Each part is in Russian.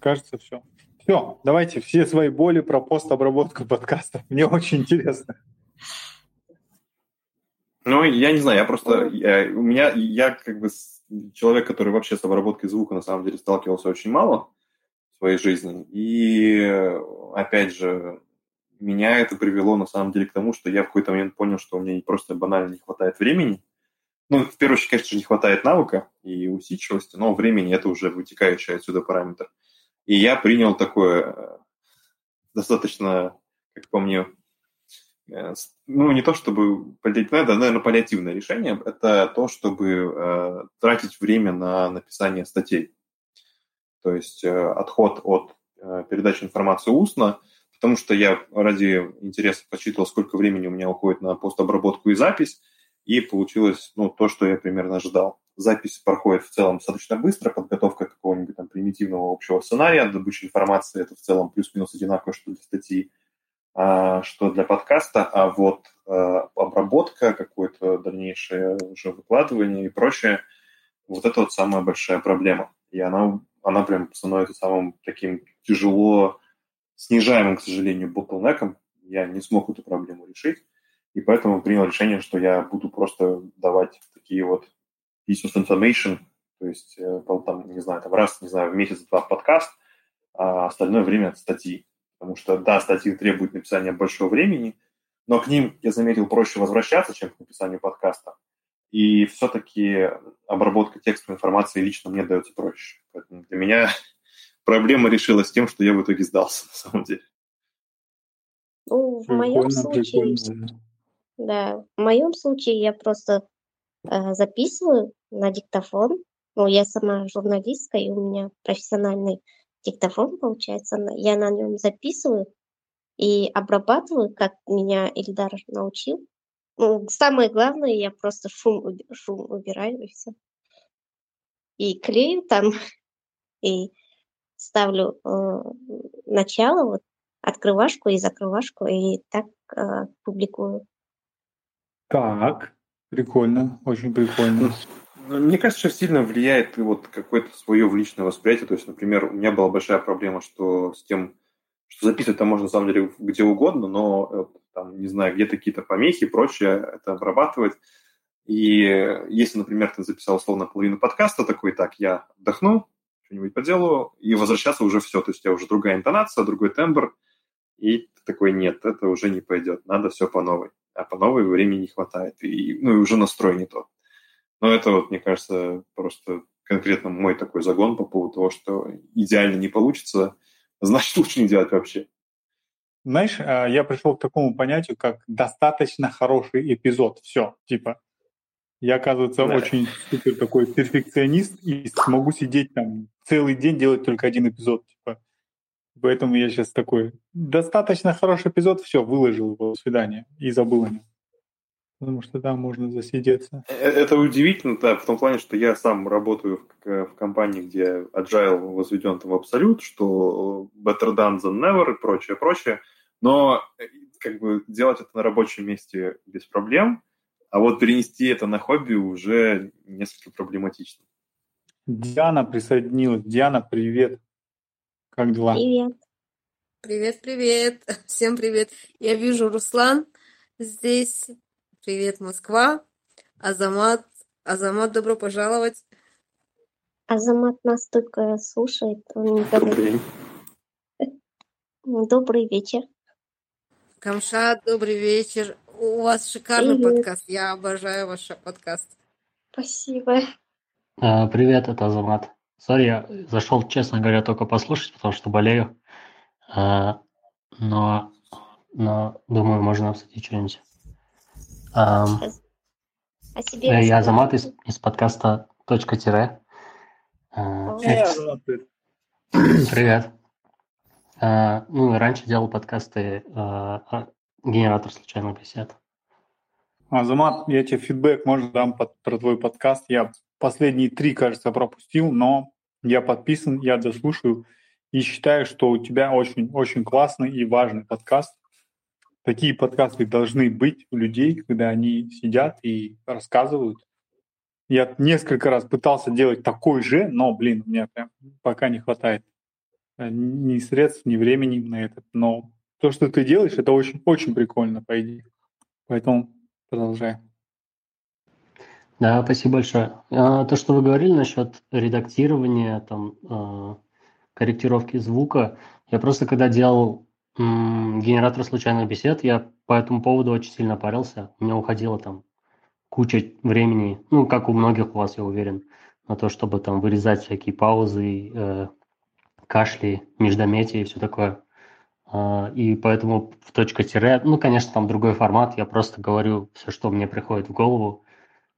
кажется, все. Все, давайте все свои боли про постобработку подкаста. Мне очень интересно. Ну, я не знаю, я просто, я, у меня, я как бы человек, который вообще с обработкой звука на самом деле сталкивался очень мало в своей жизни. И, опять же, меня это привело на самом деле к тому, что я в какой-то момент понял, что у меня просто банально не хватает времени. Ну, в первую очередь, конечно же, не хватает навыка и усидчивости, но времени это уже вытекающий отсюда параметр. И я принял такое э, достаточно, как по мне, э, ну, не то чтобы, это, наверное, паллиативное решение, это то, чтобы э, тратить время на написание статей. То есть э, отход от э, передачи информации устно – потому что я ради интереса посчитывал, сколько времени у меня уходит на постобработку и запись, и получилось ну, то, что я примерно ожидал. Запись проходит в целом достаточно быстро, подготовка какого-нибудь там примитивного общего сценария, добыча информации, это в целом плюс-минус одинаково, что для статьи, а, что для подкаста, а вот а, обработка, какое-то дальнейшее уже выкладывание и прочее, вот это вот самая большая проблема. И она, она прям становится самым таким тяжело снижаемым, к сожалению, ботлнеком. Я не смог эту проблему решить, и поэтому принял решение, что я буду просто давать такие вот of information, то есть, э, там, не знаю, там раз, не знаю, в месяц-два подкаст, а остальное время статьи. Потому что, да, статьи требуют написания большого времени, но к ним, я заметил, проще возвращаться, чем к написанию подкаста. И все-таки обработка текстовой информации лично мне дается проще. Поэтому для меня проблема решилась тем, что я в итоге сдался, на самом деле. Ну, в моем случае, да, в моем случае я просто записываю на диктофон. Ну, я сама журналистка, и у меня профессиональный диктофон получается. Я на нем записываю и обрабатываю, как меня Ильдар научил. Ну, самое главное, я просто шум, шум убираю и все. И клею там, и ставлю э, начало, вот открывашку и закрывашку, и так э, публикую. Так, прикольно, очень прикольно. Ну, мне кажется, что сильно влияет вот какое-то свое личное восприятие. То есть, например, у меня была большая проблема, что с тем, что записывать там можно на самом деле где угодно, но э, там, не знаю, где-то какие-то помехи и прочее, это обрабатывать. И если, например, ты записал условно половину подкаста, такой, так, я отдохну, что-нибудь по делу, и возвращаться уже все. То есть у тебя уже другая интонация, другой тембр, и ты такой, нет, это уже не пойдет, надо все по новой. А по новой времени не хватает, и, ну и уже настрой не тот. Но это вот, мне кажется, просто конкретно мой такой загон по поводу того, что идеально не получится, значит, лучше не делать вообще. Знаешь, а, я пришел к такому понятию, как достаточно хороший эпизод. Все, типа, я, оказывается, да. очень супер такой перфекционист и смогу сидеть там целый день делать только один эпизод. Типа. Поэтому я сейчас такой, достаточно хороший эпизод, все, выложил его, до свидания, и забыл о нем. Потому что там можно засидеться. Э, это удивительно, да, в том плане, что я сам работаю в, в компании, где agile возведен в абсолют, что better done than never и прочее, прочее. Но э, как бы делать это на рабочем месте без проблем, а вот перенести это на хобби уже несколько проблематично. Диана присоединилась. Диана, привет. Как дела? Привет. Привет, привет. Всем привет. Я вижу Руслан здесь. Привет, Москва. Азамат. Азамат, добро пожаловать. Азамат нас только слушает. Он Добрый Добрый вечер. Камшат, добрый вечер. У вас шикарный Привет. подкаст. Я обожаю ваш подкаст. Спасибо. А, привет, это Азамат. Сори, я зашел, честно говоря, только послушать, потому что болею. А, но, но думаю, можно обсудить что-нибудь. А, а себе э, я Азамат из, из подкаста «Точка тире». Привет. Ну, раньше делал подкасты генератор случайных бесед. Азамат, я тебе фидбэк, может, дам под, про твой подкаст. Я последние три, кажется, пропустил, но я подписан, я дослушаю и считаю, что у тебя очень-очень классный и важный подкаст. Такие подкасты должны быть у людей, когда они сидят и рассказывают. Я несколько раз пытался делать такой же, но, блин, меня прям пока не хватает. э, ни средств, ни времени на это. Но то, что ты делаешь, это очень, очень прикольно, по идее. Поэтому продолжай. Да, спасибо большое. А, то, что вы говорили насчет редактирования, там, а, корректировки звука, я просто когда делал генератор случайных бесед, я по этому поводу очень сильно парился. У меня уходило там куча времени, ну, как у многих у вас, я уверен, на то, чтобы там вырезать всякие паузы, э, кашли, междометия и все такое. Э, и поэтому в точка тире, ну, конечно, там другой формат, я просто говорю все, что мне приходит в голову,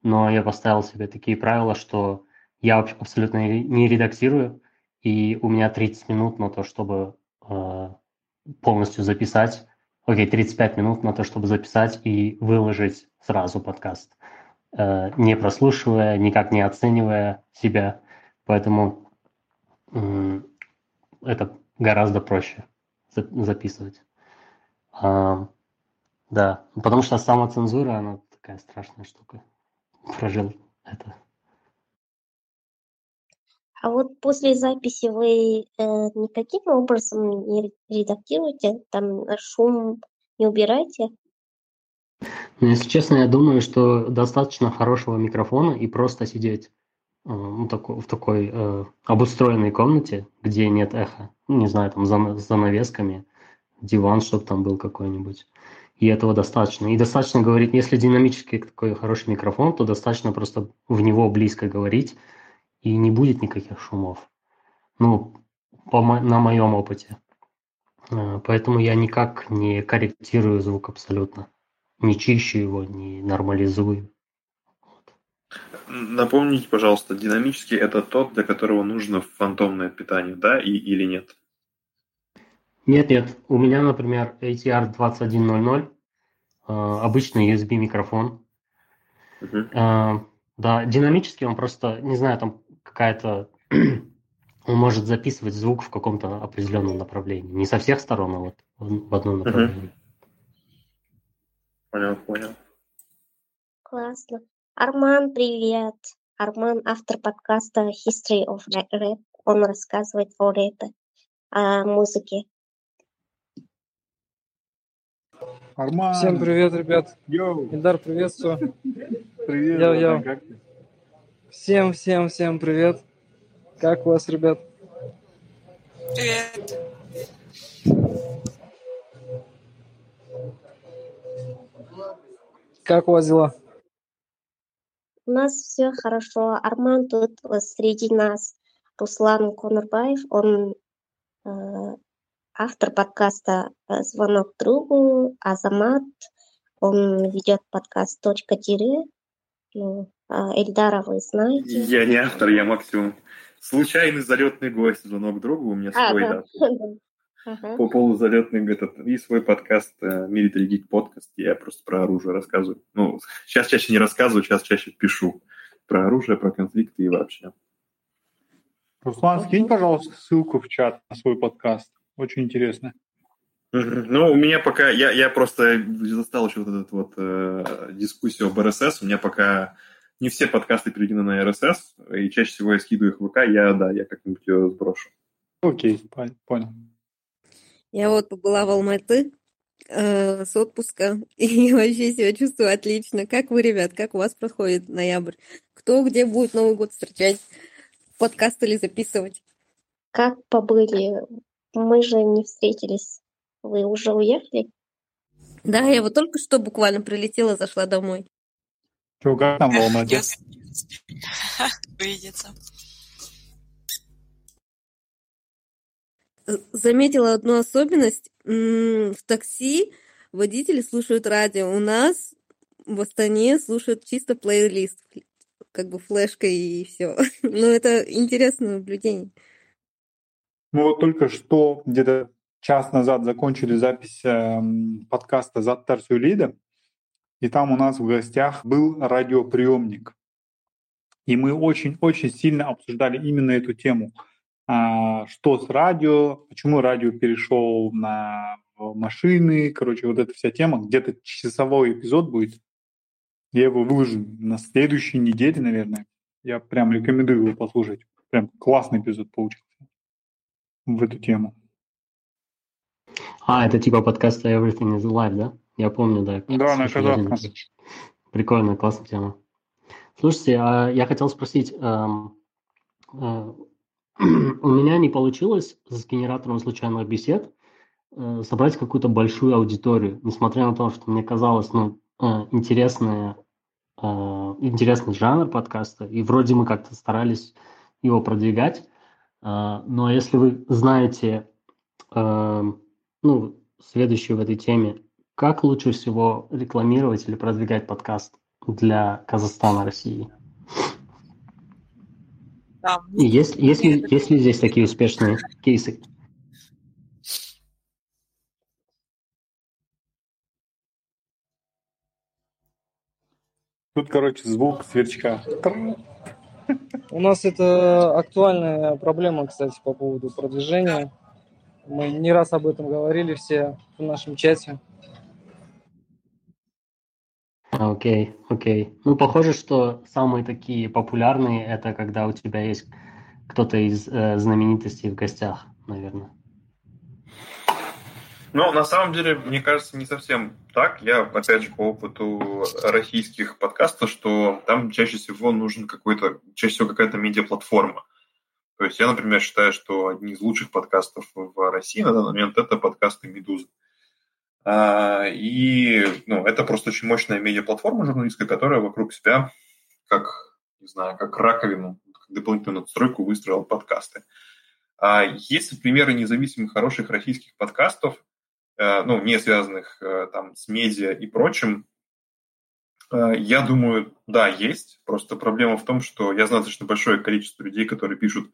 но я поставил себе такие правила, что я абсолютно не редактирую, и у меня 30 минут на то, чтобы э, полностью записать, окей, 35 минут на то, чтобы записать и выложить сразу подкаст, э, не прослушивая, никак не оценивая себя. Поэтому э, это гораздо проще записывать. А, да, потому что самоцензура, она такая страшная штука. Прожил это. А вот после записи вы э, никаким образом не редактируете, там шум не убираете? Ну, если честно, я думаю, что достаточно хорошего микрофона и просто сидеть э, ну, такой, в такой э, обустроенной комнате, где нет эха. Не знаю, там за, за навесками, диван, чтобы там был какой-нибудь. И этого достаточно. И достаточно говорить, если динамический такой хороший микрофон, то достаточно просто в него близко говорить, и не будет никаких шумов. Ну, по, на моем опыте. Э, поэтому я никак не корректирую звук абсолютно. Не чищу его, не нормализую. Напомните, пожалуйста, динамический это тот, для которого нужно фантомное питание, да, и, или нет? Нет, нет. У меня, например, ATR 2100, э, обычный USB микрофон. Uh-huh. Э, да, динамический он просто, не знаю, там какая-то... Он может записывать звук в каком-то определенном направлении. Не со всех сторон, а вот в одном направлении. Понял, понял. Классно. Арман, привет. Арман, автор подкаста History of Rap. Он рассказывает о рэпе, о музыке. Арман. Всем привет, ребят. Yo. Идар, приветствую. Привет. Yo, yo. Как ты? Всем, всем, всем привет. Как у вас, ребят? Привет. Как у вас дела? У нас все хорошо. Арман тут среди нас. Руслан Конурбаев, он э, автор подкаста э, «Звонок другу», Азамат, он ведет подкаст «Точка тире», ну, а, Эльдара вы знаете? Я не автор, я максимум случайный залетный гость, звонок другу, у меня а, свой, да. да. По полузалетный этот, и свой подкаст Military Geek подкаст, я просто про оружие рассказываю. Ну, сейчас чаще не рассказываю, сейчас чаще пишу про оружие, про конфликты и вообще. Руслан, скинь, пожалуйста, ссылку в чат на свой подкаст. Очень интересно. Ну, у меня пока, я, я просто застал еще вот эту вот э, дискуссию об РСС, у меня пока не все подкасты переведены на RSS, и чаще всего я скидываю их в ВК, я, да, я как-нибудь ее сброшу. Окей, понял. Я вот побыла в Алматы э, с отпуска, и вообще себя чувствую отлично. Как вы, ребят, как у вас проходит ноябрь? Кто где будет Новый год встречать? Подкаст или записывать? Как побыли? Мы же не встретились. Вы уже уехали? Да, я вот только что буквально прилетела, зашла домой. Что, как там в Алмате? Увидеться. Заметила одну особенность. В такси водители слушают радио. У нас в Астане слушают чисто плейлист, как бы флешкой и все. Но ну, это интересное наблюдение. Мы вот только что где-то час назад закончили запись э, подкаста «Заттар Сюлида», и там у нас в гостях был радиоприемник. И мы очень-очень сильно обсуждали именно эту тему. А, что с радио, почему радио перешел на машины, короче, вот эта вся тема. Где-то часовой эпизод будет. Я его выложу на следующей неделе, наверное. Я прям рекомендую его послушать. Прям классный эпизод получился. В эту тему. А, это типа подкаста Everything is Live, да? Я помню, да. Да, на казахском. Прикольная, классная тема. Слушайте, а я хотел спросить, эм, э, у меня не получилось с генератором случайных бесед э, собрать какую-то большую аудиторию, несмотря на то, что мне казалось, ну, э, интересная, интересный жанр подкаста, и вроде мы как-то старались его продвигать, но если вы знаете, э, ну, следующую в этой теме, как лучше всего рекламировать или продвигать подкаст для Казахстана, России? Да. Есть, есть, ли, есть ли здесь такие успешные кейсы? Тут, короче, звук сверчка. У нас это актуальная проблема, кстати, по поводу продвижения. Мы не раз об этом говорили все в нашем чате. Окей, окей. Ну, похоже, что самые такие популярные это когда у тебя есть кто-то из э, знаменитостей в гостях, наверное. Ну, на самом деле, мне кажется, не совсем так. Я, опять же, по опыту российских подкастов, что там чаще всего нужен какой-то, чаще всего какая-то медиаплатформа. То есть я, например, считаю, что одни из лучших подкастов в России на данный момент это подкасты «Медузы». А, и ну, это просто очень мощная медиаплатформа журналистская, которая вокруг себя, как, не знаю, как раковину, как дополнительную надстройку выстроила подкасты. А есть примеры независимых хороших российских подкастов, ну, не связанных э, там с медиа и прочим, э, я думаю, да, есть. Просто проблема в том, что я знаю достаточно большое количество людей, которые пишут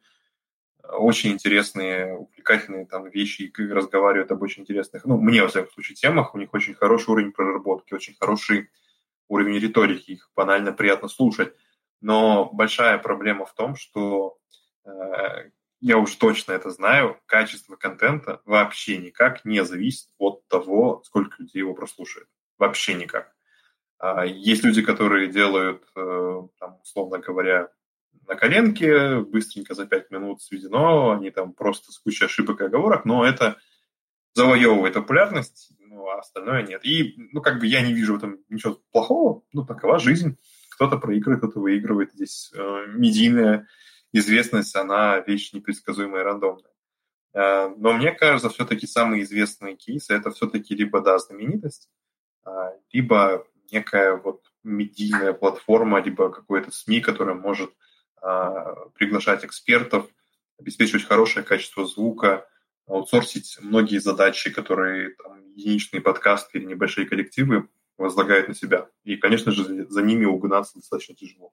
очень интересные, увлекательные там вещи и разговаривают об очень интересных, ну, мне, во всяком случае, темах. У них очень хороший уровень проработки, очень хороший уровень риторики, их банально приятно слушать. Но большая проблема в том, что э, я уже точно это знаю, качество контента вообще никак не зависит от того, сколько людей его прослушает. Вообще никак. А есть люди, которые делают, э, там, условно говоря, на коленке, быстренько за пять минут сведено, они там просто с кучей ошибок и оговорок, но это завоевывает популярность, ну, а остальное нет. И, ну, как бы я не вижу в этом ничего плохого, ну, такова жизнь. Кто-то проигрывает, кто-то выигрывает. Здесь э, медийная известность, она вещь непредсказуемая и рандомная. Э, но мне кажется, все-таки самые известные кейсы – это все-таки либо, да, знаменитость, э, либо некая вот медийная платформа, либо какой-то СМИ, которая может а, приглашать экспертов, обеспечивать хорошее качество звука, аутсорсить многие задачи, которые там, единичные подкасты или небольшие коллективы возлагают на себя. И, конечно же, за ними угнаться достаточно тяжело.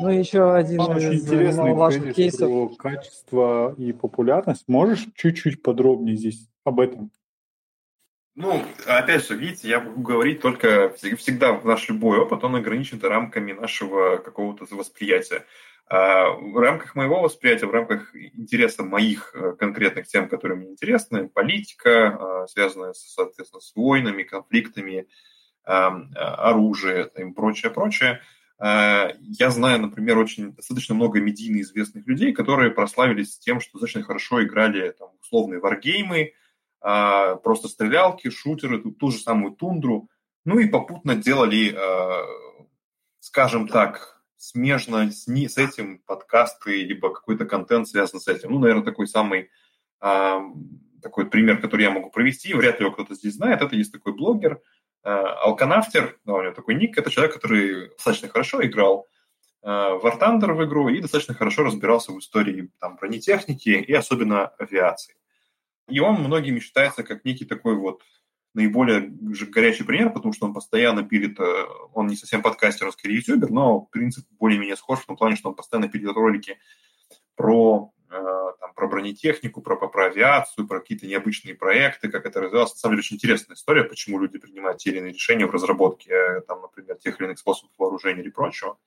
Ну, еще один Очень из интересный важных кейсов. Про качество и популярность. Можешь чуть-чуть подробнее здесь об этом? Ну, опять же, видите, я могу говорить только всегда наш любой опыт, он ограничен рамками нашего какого-то восприятия. А в рамках моего восприятия, в рамках интереса моих э, конкретных тем, которые мне интересны, политика, а, связанная, соответственно, с войнами, конфликтами, оружие и прочее, прочее, а, я знаю, например, очень достаточно много медийно известных людей, которые прославились тем, что достаточно хорошо играли там, условные варгеймы, а, просто стрелялки, шутеры, ту, ту же самую тундру, ну и попутно делали, а, скажем так, смежно с, не, с этим подкасты, либо какой-то контент связан с этим. Ну, наверное, такой самый такой пример, который я могу провести, вряд ли его кто-то здесь знает, это есть такой блогер, Алканафтер, да, у него такой ник, это человек, который достаточно хорошо играл в War Thunder в игру и достаточно хорошо разбирался в истории там, бронетехники и особенно авиации. И он многими считается как некий такой вот наиболее горячий пример, потому что он постоянно пилит, э, он не совсем подкастер, он скорее ютубер, но принцип более-менее схож в том плане, что он постоянно пилит ролики про, э, там, про бронетехнику, про, про авиацию, про какие-то необычные проекты, как это развивалось. На самом деле очень интересная история, почему люди принимают те или иные решения в разработке, э, там, например, тех или иных способов вооружения или прочего.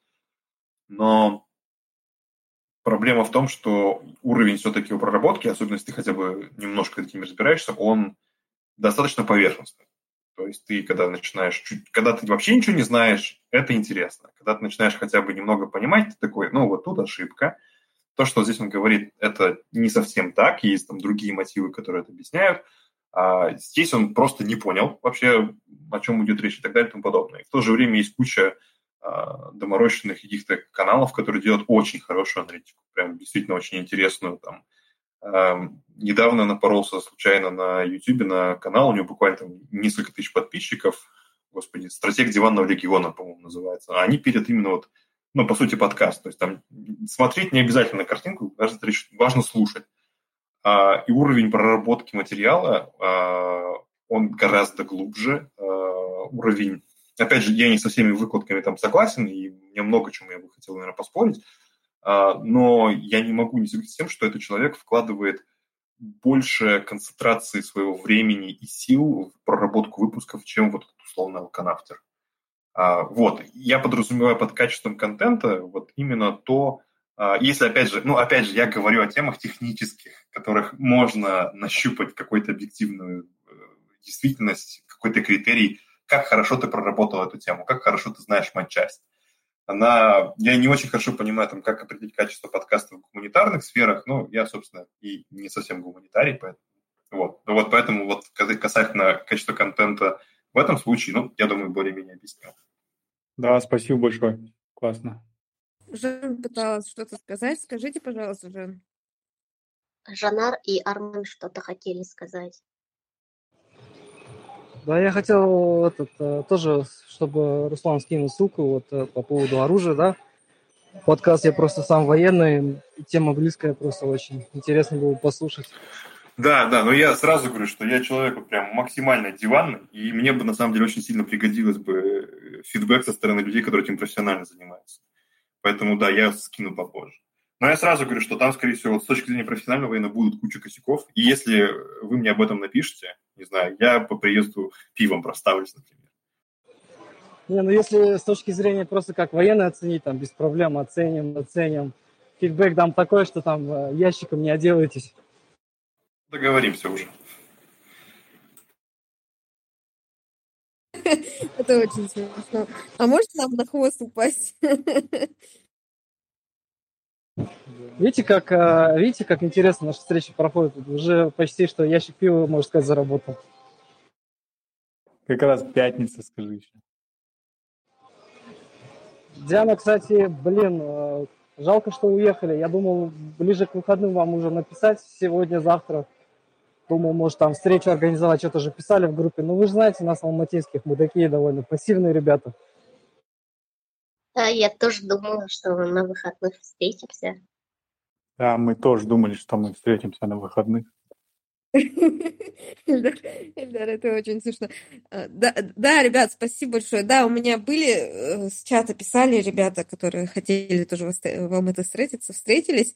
Но Проблема в том, что уровень все-таки его проработки, особенно если ты хотя бы немножко этим разбираешься, он достаточно поверхностный. То есть ты, когда начинаешь, чуть, когда ты вообще ничего не знаешь, это интересно. Когда ты начинаешь хотя бы немного понимать, ты такой, ну вот тут ошибка, то, что здесь он говорит, это не совсем так, есть там другие мотивы, которые это объясняют. А здесь он просто не понял вообще, о чем идет речь и так далее и тому подобное. И в то же время есть куча а, доморощенных каких-то каналов, которые делают очень хорошую аналитику, прям действительно очень интересную. Там, а, недавно напоролся случайно на YouTube на канал, у него буквально там несколько тысяч подписчиков, господи, «Стратег диванного легиона», по-моему, называется. А они пилят именно вот, ну, по сути, подкаст. То есть там смотреть не обязательно картинку, даже важно слушать. А, и уровень проработки материала, а, он гораздо глубже. А, уровень, опять же, я не со всеми выкладками там согласен, и мне много чему я бы хотел, наверное, поспорить, а, но я не могу не согласиться с тем, что этот человек вкладывает больше концентрации своего времени и сил в проработку выпусков, чем вот условно алканафтер. А, вот, я подразумеваю под качеством контента вот именно то, а, если, опять же, ну, опять же, я говорю о темах технических, которых можно нащупать какую-то объективную э, действительность, какой-то критерий, как хорошо ты проработал эту тему, как хорошо ты знаешь матчасть. Она, я не очень хорошо понимаю, там, как определить качество подкаста в гуманитарных сферах, ну, я, собственно, и не совсем гуманитарий, поэтому, вот. вот поэтому вот касательно качества контента в этом случае, ну, я думаю, более-менее объяснил. Да, спасибо большое. Классно. Жен пыталась что-то сказать. Скажите, пожалуйста, Жен. Жанар и Армен что-то хотели сказать. Да, я хотел этот, э, тоже, чтобы Руслан скинул ссылку вот, э, по поводу оружия, да. Подкаст я просто сам военный, тема близкая, просто очень интересно было послушать. Да, да, но я сразу говорю, что я человек прям максимально диванный, и мне бы на самом деле очень сильно пригодилось бы э, фидбэк со стороны людей, которые этим профессионально занимаются. Поэтому да, я скину попозже. Но я сразу говорю, что там, скорее всего, с точки зрения профессионального военно будут куча косяков. И если вы мне об этом напишете, не знаю, я по приезду пивом проставлюсь, например. Не, ну если с точки зрения просто как военно оценить, там без проблем оценим, оценим. Фидбэк там такой, что там э, ящиком не отделаетесь. Договоримся уже. Это очень смешно. А может нам на хвост упасть? Видите, как, э, видите, как интересно наша встреча проходит? Уже почти что ящик пива, можно сказать, заработал. Как раз пятница, скажи еще. Диана, кстати, блин, э, жалко, что уехали. Я думал, ближе к выходным вам уже написать сегодня-завтра. Думал, может, там встречу организовать, что-то же писали в группе. Ну, вы же знаете, нас, алматинских, мы такие довольно пассивные ребята. Да, я тоже думала, что на выходных встретимся. Да, мы тоже думали, что мы встретимся на выходных. Эльдар, это очень смешно. А, да, да, ребят, спасибо большое. Да, у меня были, э, с чата писали ребята, которые хотели тоже вам это встретиться, встретились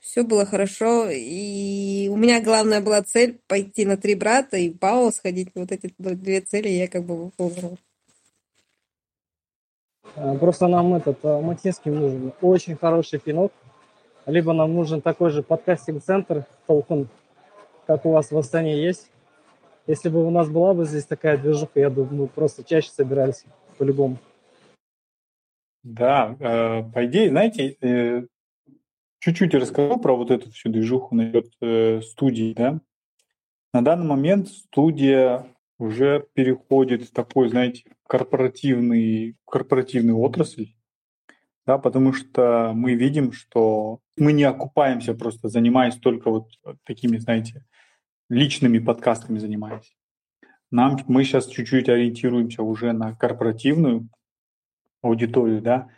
все было хорошо. И у меня главная была цель пойти на три брата и Пао сходить. Вот эти две цели я как бы выполнила. А, просто нам этот а, Матинский нужен очень хороший пинок. Либо нам нужен такой же подкастинг-центр Толкун, как у вас в Астане есть. Если бы у нас была бы здесь такая движуха, я думаю, мы просто чаще собирались по-любому. Да, э, по идее, знаете, э, чуть-чуть расскажу про вот эту всю движуху насчет э, студии, да. На данный момент студия уже переходит в такой, знаете, корпоративный, корпоративный отрасль, да, потому что мы видим, что мы не окупаемся просто, занимаясь только вот такими, знаете, личными подкастами занимаясь. Нам, мы сейчас чуть-чуть ориентируемся уже на корпоративную аудиторию, да,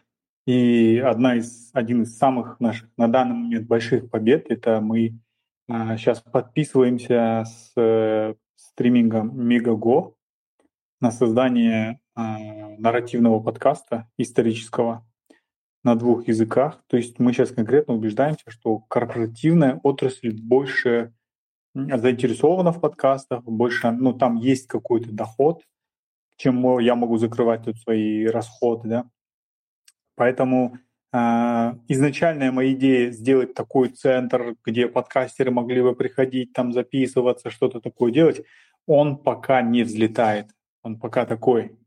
и одна из, один из самых наших на данный момент больших побед – это мы а, сейчас подписываемся с э, стримингом Megago на создание а, нарративного подкаста исторического на двух языках. То есть мы сейчас конкретно убеждаемся, что корпоративная отрасль больше заинтересована в подкастах, больше, ну, там есть какой-то доход, чем я могу закрывать тут свои расходы, да. Поэтому э, изначальная моя идея сделать такой центр, где подкастеры могли бы приходить, там записываться, что-то такое делать, он пока не взлетает. Он пока такой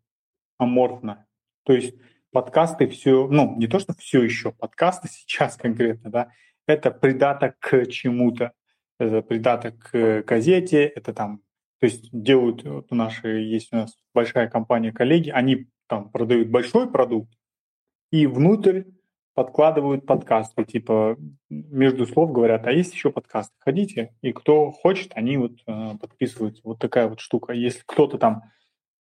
аморфно. То есть подкасты все, ну, не то, что все еще, подкасты сейчас конкретно, да, это придаток к чему-то. Это придаток к газете, это там, то есть делают, вот у нашей есть у нас большая компания коллеги, они там продают большой продукт, и внутрь подкладывают подкасты, типа между слов говорят, а есть еще подкасты, ходите, и кто хочет, они вот э, подписываются. Вот такая вот штука. Если кто-то там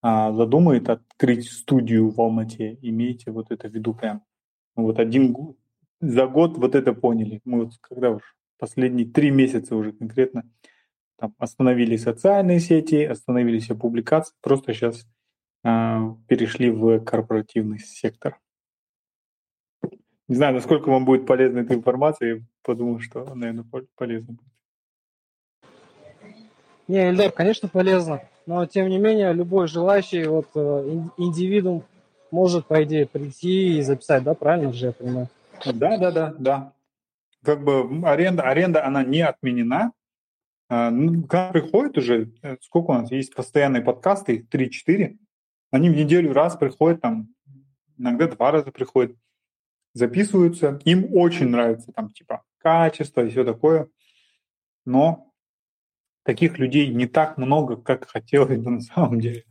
э, задумает открыть студию в Алмате, имейте вот это в виду прям. Вот один за год вот это поняли. Мы вот когда уж последние три месяца уже конкретно там остановили социальные сети, остановили все публикации, просто сейчас э, перешли в корпоративный сектор. Не знаю, насколько вам будет полезна эта информация, я подумал, что, наверное, полезно будет. Не, Эльдар, конечно, полезно, но тем не менее любой желающий, вот э, индивидуум может, по идее, прийти и записать, да, правильно же я понимаю? Да, да, да, да. Как бы аренда, аренда, она не отменена. А, ну, когда приходит уже, э, сколько у нас есть постоянные подкасты, 3-4, они в неделю раз приходят, там, иногда два раза приходят записываются, им очень нравится там типа качество и все такое, но таких людей не так много, как хотелось бы на самом деле.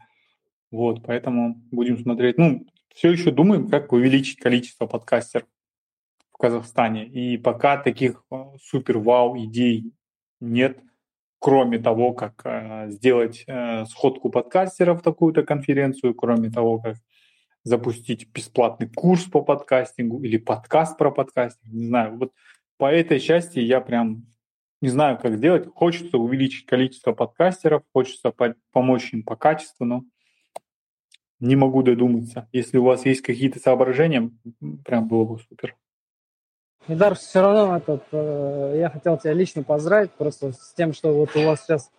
Вот, поэтому будем смотреть. Ну, все еще думаем, как увеличить количество подкастеров в Казахстане. И пока таких э, супер-вау идей нет, кроме того, как э, сделать э, сходку подкастеров, такую-то конференцию, кроме того, как запустить бесплатный курс по подкастингу или подкаст про подкастинг, не знаю. Вот по этой части я прям не знаю, как сделать. Хочется увеличить количество подкастеров, хочется по помочь им по качеству, но не могу додуматься. Если у вас есть какие-то соображения, прям было бы супер. Идар, все равно этот, э, я хотел тебя лично поздравить просто с тем, что вот у вас сейчас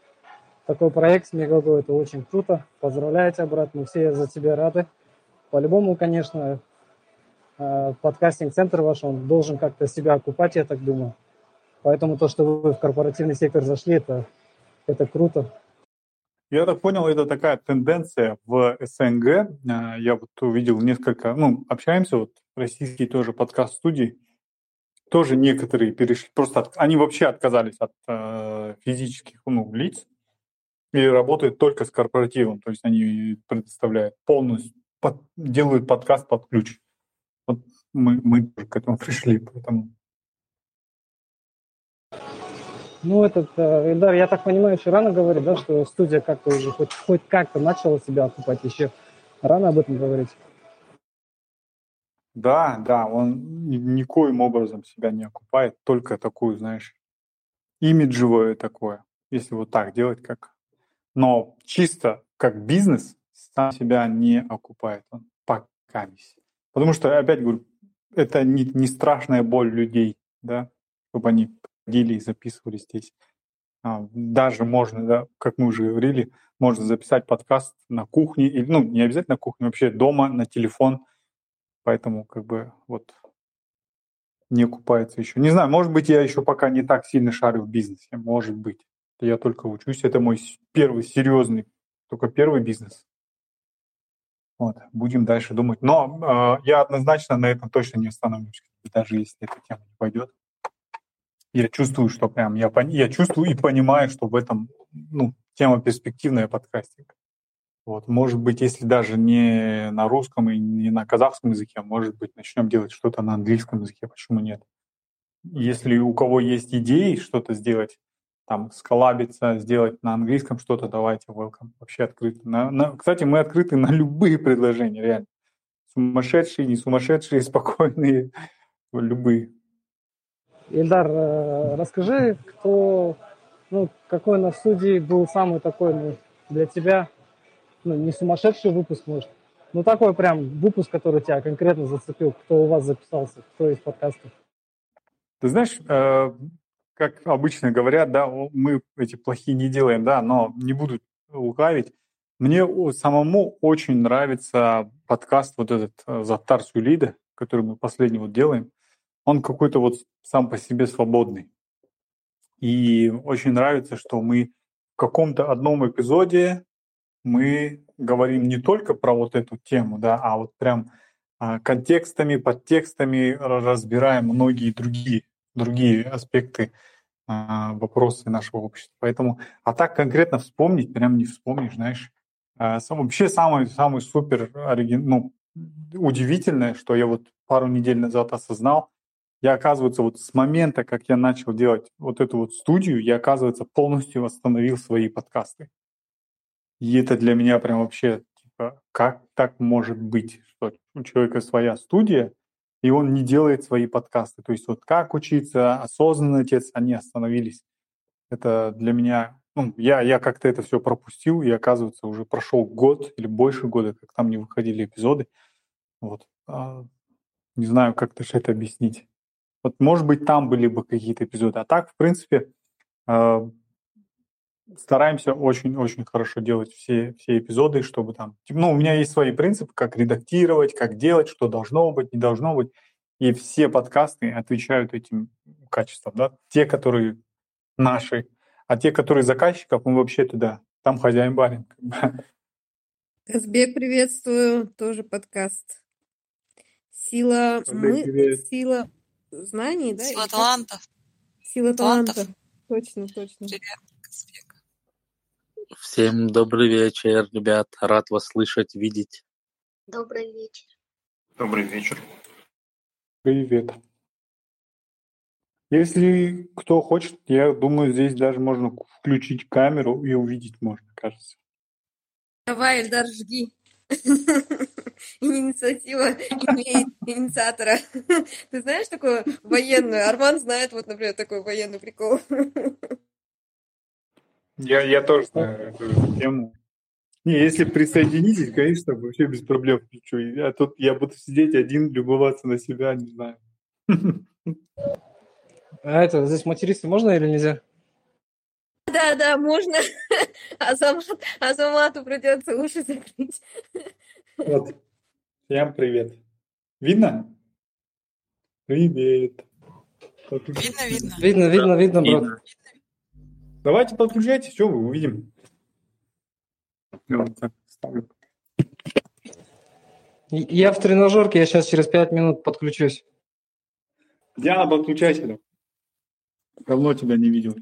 такой проект с Мегаго, это очень круто. Поздравляю тебя, брат, мы все за тебя рады. По-любому, конечно, э, подкастинг-центр ваш, он должен как-то себя окупать, я так думаю. Поэтому то, что вы в корпоративный сектор зашли, это, это круто. Я так понял, это такая тенденция в СНГ. Э, я вот увидел несколько, ну, общаемся, вот российские тоже подкаст-студии, тоже некоторые перешли, просто от, они вообще отказались от э, физических ну, лиц и работают только с корпоративом, то есть они предоставляют полностью под, делают подкаст под ключ. Вот мы, мы к этому пришли, поэтому. Ну, этот, э, Эльдар, я так понимаю, еще рано говорить, да, что студия как-то уже хоть, хоть как-то начала себя окупать, еще рано об этом говорить. Да, да, он никоим образом себя не окупает, только такую, знаешь, имиджевое такое, если вот так делать, как... Но чисто как бизнес сам себя не окупает, он пока Потому что, опять говорю, это не, не страшная боль людей, да, чтобы они ходили и записывали здесь. А, даже можно, да, как мы уже говорили, можно записать подкаст на кухне, или, ну, не обязательно на кухне, вообще дома, на телефон. Поэтому, как бы, вот, не окупается еще. Не знаю, может быть, я еще пока не так сильно шарю в бизнесе, может быть. Я только учусь, это мой первый серьезный, только первый бизнес. Вот, будем дальше думать. Но э, я однозначно на этом точно не остановлюсь, даже если эта тема не пойдет. Я чувствую, что прям я, я чувствую и понимаю, что в этом ну, тема перспективная подкастинг. Вот, может быть, если даже не на русском и не на казахском языке, может быть, начнем делать что-то на английском языке, почему нет? Если у кого есть идеи что-то сделать, там сколабиться, сделать на английском что-то, давайте, welcome. Вообще открыты. На, на, кстати, мы открыты на любые предложения, реально. Сумасшедшие, не сумасшедшие, спокойные, любые. Ильдар, э, расскажи, кто, ну, какой на студии был самый такой ну, для тебя, ну, не сумасшедший выпуск, может, ну, такой прям выпуск, который тебя конкретно зацепил, кто у вас записался, кто из подкастов? Ты знаешь, э, как обычно говорят, да, мы эти плохие не делаем, да, но не буду лукавить. Мне самому очень нравится подкаст вот этот э, «Заттар Сулида», который мы последний вот делаем. Он какой-то вот сам по себе свободный. И очень нравится, что мы в каком-то одном эпизоде мы говорим не только про вот эту тему, да, а вот прям а, контекстами, подтекстами разбираем многие другие другие аспекты, а, вопросы нашего общества. Поэтому, а так конкретно вспомнить, прям не вспомнишь, знаешь. А, вообще самый, самый супер оригин, ну, удивительное, что я вот пару недель назад осознал, я, оказывается, вот с момента, как я начал делать вот эту вот студию, я, оказывается, полностью восстановил свои подкасты. И это для меня прям вообще, типа, как так может быть, что у человека своя студия, и он не делает свои подкасты. То есть вот как учиться, осознанный отец, они остановились. Это для меня, ну, я, я как-то это все пропустил, и оказывается, уже прошел год или больше года, как там не выходили эпизоды. Вот. А, не знаю, как даже это объяснить. Вот, может быть, там были бы какие-то эпизоды. А так, в принципе, а, стараемся очень-очень хорошо делать все, все эпизоды, чтобы там... Ну, у меня есть свои принципы, как редактировать, как делать, что должно быть, не должно быть. И все подкасты отвечают этим качествам, да. Те, которые наши, а те, которые заказчиков, мы вообще туда, там хозяин барин. Казбек, приветствую, тоже подкаст. Сила, Казбек, мы, сила знаний, да? Сила талантов. Сила талантов. Точно, точно. Привет, Казбек. Всем добрый вечер, ребят. Рад вас слышать, видеть. Добрый вечер. Добрый вечер. Привет. Если кто хочет, я думаю, здесь даже можно включить камеру и увидеть можно, кажется. Давай, Эльдар, жги. Инициатива имеет инициатора. Ты знаешь такую военную? Арман знает, вот, например, такой военный прикол. Я, я тоже знаю эту тему. Не, если присоединитесь, конечно, вообще без проблем включу. А тут я буду сидеть один, любоваться на себя, не знаю. А это, здесь материться можно или нельзя? Да, да, можно. Азамат, Азамату придется уши закрыть. Вот. Всем привет. Видно? Привет. Видно, видно. Видно, видно, видно, брат. Давайте подключайтесь, что вы увидим. Я вот так ставлю. Я в тренажерке, я сейчас через пять минут подключусь. Диана, подключайся. да. Давно тебя не видел.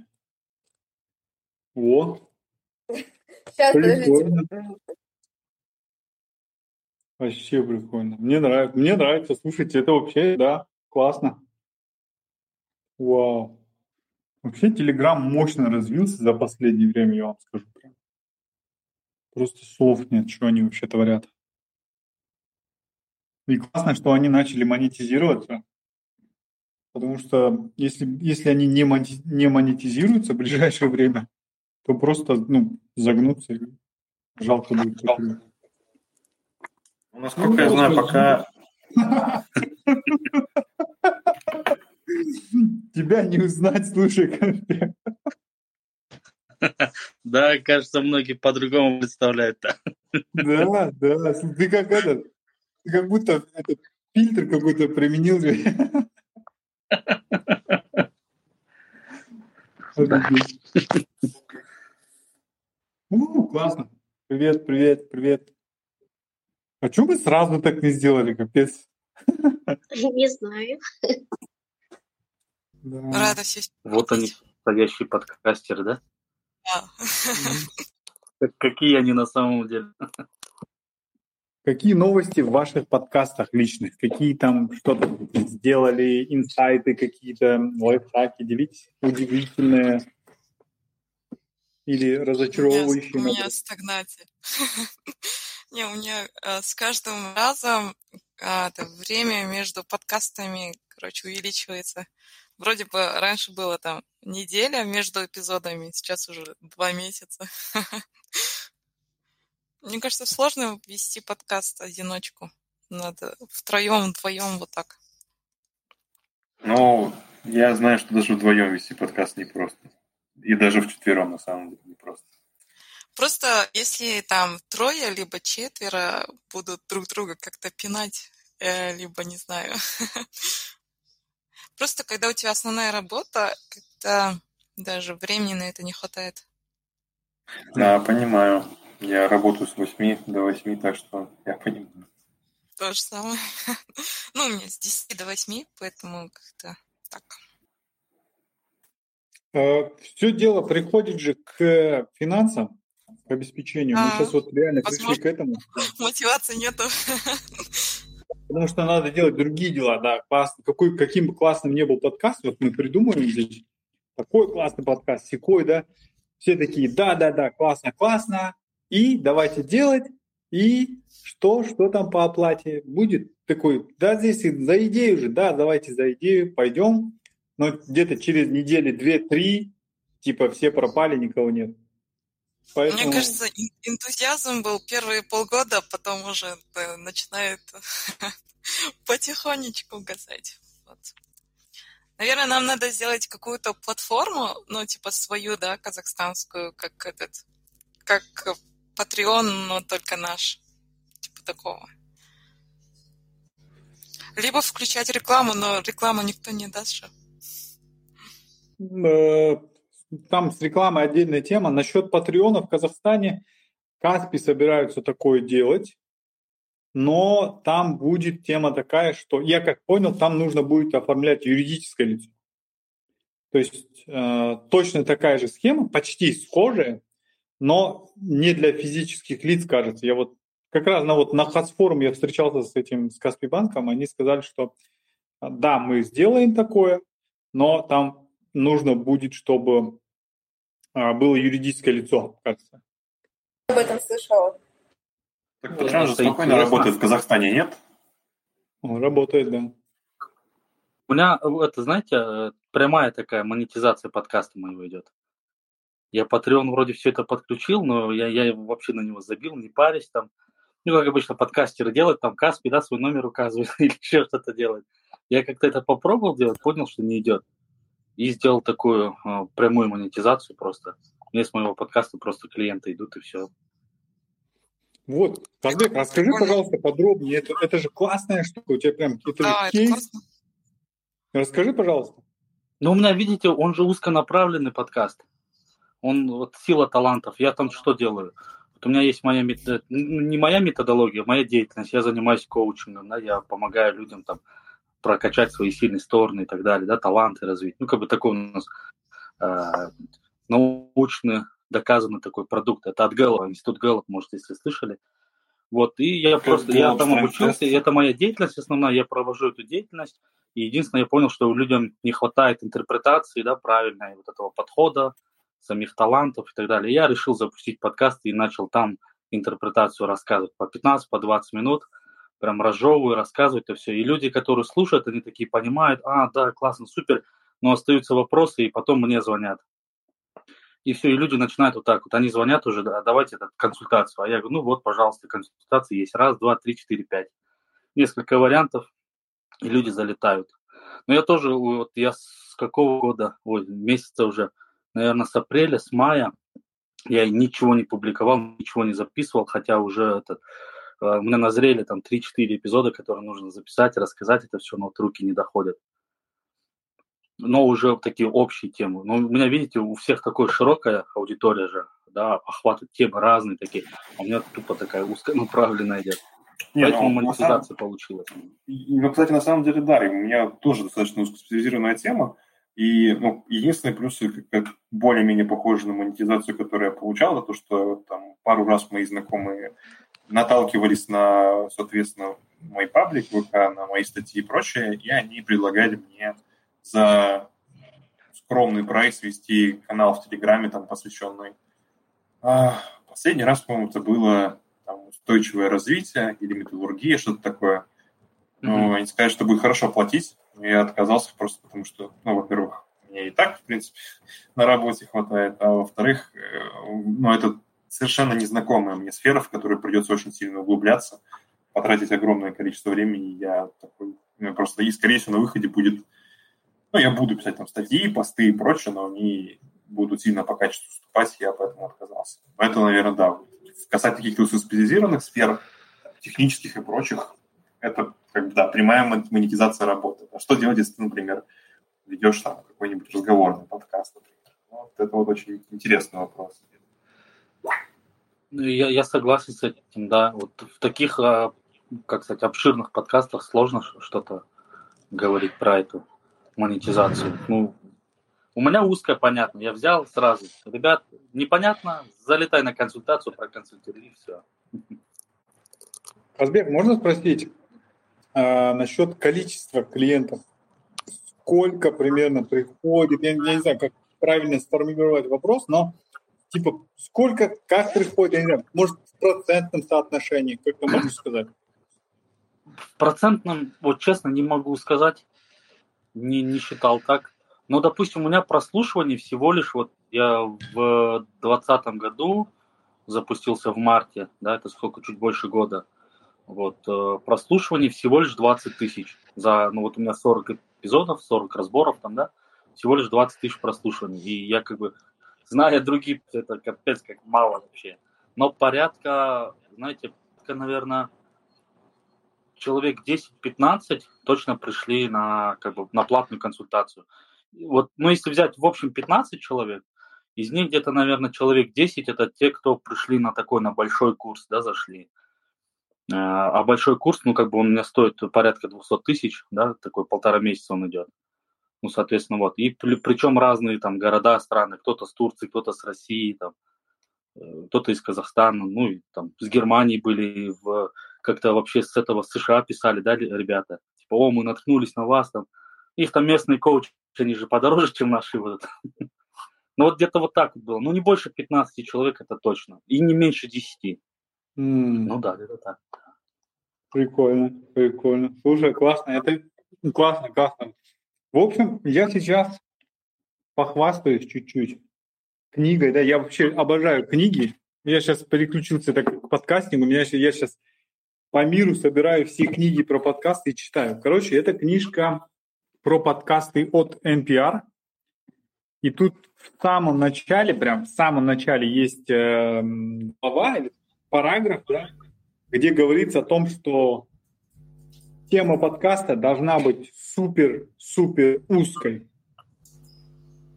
О, Сейчас, подождите. прикольно. Вообще прикольно. Мне нравится. Мне нравится. Слушайте, это вообще, да, классно. Вау. Вообще Телеграм мощно развился за последнее время, я вам скажу прям. Просто слов нет, что они вообще творят. И классно, что они начали монетизироваться. Потому что если, если они не, мони- не монетизируются в ближайшее время, то просто ну, загнутся. и Жалко будет. потерять. Ну, Насколько я знаю, пока Тебя не узнать, слушай. Да, кажется, многие по-другому представляют. да. Да. Ты как этот, ты как будто этот фильтр какой-то применил. Ну, классно. Привет, привет, привет. А что вы сразу так не сделали, капец? Не знаю. Да. Рада все Вот они, настоящие подкастеры, да? Да. Как- Какие они на самом деле? Какие новости в ваших подкастах личных? Какие там что-то сделали, инсайты какие-то, лайфхаки? Делитесь. Удивительное или У меня, разочаровывающие у меня стагнация. Не, у меня э, с каждым разом это время между подкастами, короче, увеличивается. Вроде бы раньше было там неделя между эпизодами, сейчас уже два месяца. Мне кажется, сложно вести подкаст одиночку. Надо втроем, вдвоем вот так. Ну, я знаю, что даже вдвоем вести подкаст непросто. И даже вчетвером, на самом деле, непросто. Просто если там трое, либо четверо будут друг друга как-то пинать, э, либо не знаю. Просто когда у тебя основная работа, как-то даже времени на это не хватает. Да, понимаю. Я работаю с 8 до 8, так что я понимаю. То же самое. Ну, у меня с 10 до 8, поэтому как-то так. Э, Все дело приходит же к финансам, к обеспечению. Мы А, сейчас вот реально пришли возможно, к этому. мотивации нету. Потому что надо делать другие дела, да. Классно. Какой, каким бы классным ни был подкаст, вот мы придумываем здесь такой классный подкаст, секой, да. Все такие, да-да-да, классно, классно. И давайте делать. И что, что там по оплате будет? Такой, да, здесь за идею же, да, давайте за идею, пойдем. Но где-то через недели две-три, типа, все пропали, никого нет. Поэтому... Мне кажется, эн- энтузиазм был первые полгода, а потом уже начинает потихонечку угасать. Вот. Наверное, нам надо сделать какую-то платформу, ну, типа свою, да, казахстанскую, как этот, как Patreon, но только наш. Типа такого. Либо включать рекламу, но рекламу никто не даст же. Там с рекламой отдельная тема. Насчет Патреона в Казахстане Каспи собираются такое делать, но там будет тема такая, что, я как понял, там нужно будет оформлять юридическое лицо. То есть э, точно такая же схема, почти схожая, но не для физических лиц, кажется. Я вот как раз на, вот, на Хасфорум я встречался с этим, с Каспи банком, они сказали, что да, мы сделаем такое, но там нужно будет, чтобы было юридическое лицо, кажется. Об этом слышала. Так Вот Patreon же спокойно работает в Казахстане, нет? Он работает, да. У меня, это, знаете, э, прямая такая монетизация подкаста моего идет. Я Patreon вроде все это подключил, но я, я вообще на него забил, не парюсь там. Ну, как обычно подкастеры делают, там Каспи, да, свой номер указывает или еще что-то делает. Я как-то это попробовал делать, понял, что не идет. И сделал такую э, прямую монетизацию просто. Мне с моего подкаста просто клиенты идут и все. Вот, Казбек, расскажи, Прикольно. пожалуйста, подробнее. Это, это же классная штука, у тебя прям это Да, же это кейс. классно. Расскажи, пожалуйста. Ну, у меня, видите, он же узконаправленный подкаст. Он вот сила талантов. Я там что делаю? Вот у меня есть моя мет- э, не моя методология, моя деятельность. Я занимаюсь коучингом, да, я помогаю людям там прокачать свои сильные стороны и так далее, да, таланты развить. Ну, как бы такой у нас э, научный доказанный такой продукт. Это от Гэллопа, институт Гэллоп, может, если слышали. Вот, и я Как просто, я там обучился, и это моя деятельность основная, я провожу эту деятельность, и единственное, я понял, что людям не хватает интерпретации, да, правильной, вот этого подхода, самих талантов и так далее. Я решил запустить подкаст и начал там интерпретацию рассказывать по 15, по 20 минут, прям разжевываю, рассказывать это все. И люди, которые слушают, они такие понимают, а, да, классно, супер, но остаются вопросы, и потом мне звонят. И все, и люди начинают вот так вот, они звонят уже, да, давайте это, консультацию. А я говорю, ну вот, пожалуйста, консультации есть. Раз, два, три, четыре, пять. Несколько вариантов, и люди залетают. Но я тоже, вот я с какого года, ой, месяца уже, наверное, с апреля, с мая, я ничего не публиковал, ничего не записывал, хотя уже этот, у меня назрели там 3-4 эпизода, которые нужно записать, рассказать это все, но вот руки не доходят. Но уже такие общие темы. Но у меня, видите, у всех такая широкая аудитория же, да, охватывает темы разные такие. А у меня тупо такая узконаправленная идет. Не, Поэтому ну, монетизация самом- получилась. Ну, кстати, на самом деле, да, у меня тоже достаточно узкоспециализированная тема. И ну, единственный плюс, как- как более-менее похоже на монетизацию, которую я получал, это то, что там пару раз мои знакомые наталкивались на, соответственно, мой паблик ВК, на мои статьи и прочее, и они предлагали мне за скромный прайс вести канал в Телеграме, там, посвященный. А, последний раз, по-моему, это было там, устойчивое развитие или металлургия, что-то такое. Ну, Мгм. они сказали, что будет хорошо платить. Я отказался просто потому, что, ну, во-первых, мне и так, в принципе, на работе хватает, а во-вторых, э, ну, это совершенно незнакомая мне сфера, в которую придется очень сильно углубляться, потратить огромное количество времени. Я такой, ну, просто, и, скорее всего, на выходе будет, ну, я буду писать там статьи, посты и прочее, но они будут сильно по качеству уступать, я поэтому отказался. Поэтому, наверное, да, касательно каких-то специализированных сфер, технических и прочих, это как бы, да, прямая мон- монетизация работы. А что делать, если ты, например, ведешь там какой-нибудь разговорный подкаст, например? Вот это вот очень интересный вопрос. Ну, Я, я согласен с этим, да. Вот в таких, а, как сказать, обширных подкастах сложно что-то говорить про эту монетизацию. Ну, у меня узкое понятно. Я взял сразу. Ребят, непонятно, залетай на консультацию, проконсультируй, и все. Казбек, можно спросить а, насчет количества клиентов? Сколько примерно приходит? Я, я не знаю, как правильно сформулировать вопрос, но типа сколько, как приходит, я не знаю, может в процентном соотношении, как ты можешь сказать? В процентном, вот честно, не могу сказать, не, не считал так. Но, допустим, у меня прослушивание всего лишь, вот я в 2020 году запустился в марте, да, это сколько, чуть больше года. Вот, э, всего лишь 20 тысяч. За, ну вот у меня 40 эпизодов, 40 разборов там, да, всего лишь 20 тысяч прослушиваний. И я как бы, зная другие, это капец как мало вообще. Но порядка, знаете, наверное, человек 10-15 точно пришли на, как бы, на платную консультацию. Вот, ну, если взять в общем 15 человек, из них где-то, наверное, человек 10 это те, кто пришли на такой, на большой курс, да, зашли. А, а большой курс, ну, как бы он у меня стоит порядка 200 тысяч, да, такой полтора месяца он идет. Ну, соответственно, вот. И причем разные там города, страны, кто-то с Турции, кто-то с России, там, э, кто-то из Казахстана, ну, и там с Германии были, в, как-то вообще с этого США писали, да, ребята. Типа, о, мы наткнулись на вас, там. Их там местные коучи, они же подороже, чем наши вот. Ну, вот где-то вот так вот было. Ну, не больше 15 человек, это точно. И не меньше 10. Ну да, это так. Прикольно, прикольно. Слушай, классно. Это классно, классно. В общем, я сейчас похвастаюсь чуть-чуть книгой. Да, я вообще обожаю книги. Я сейчас переключился так к подкастингу. У меня, я сейчас по миру собираю все книги про подкасты и читаю. Короче, это книжка про подкасты от NPR. И тут в самом начале, прям в самом начале есть э, глава или параграф, да, где говорится о том, что тема подкаста должна быть супер-супер узкой.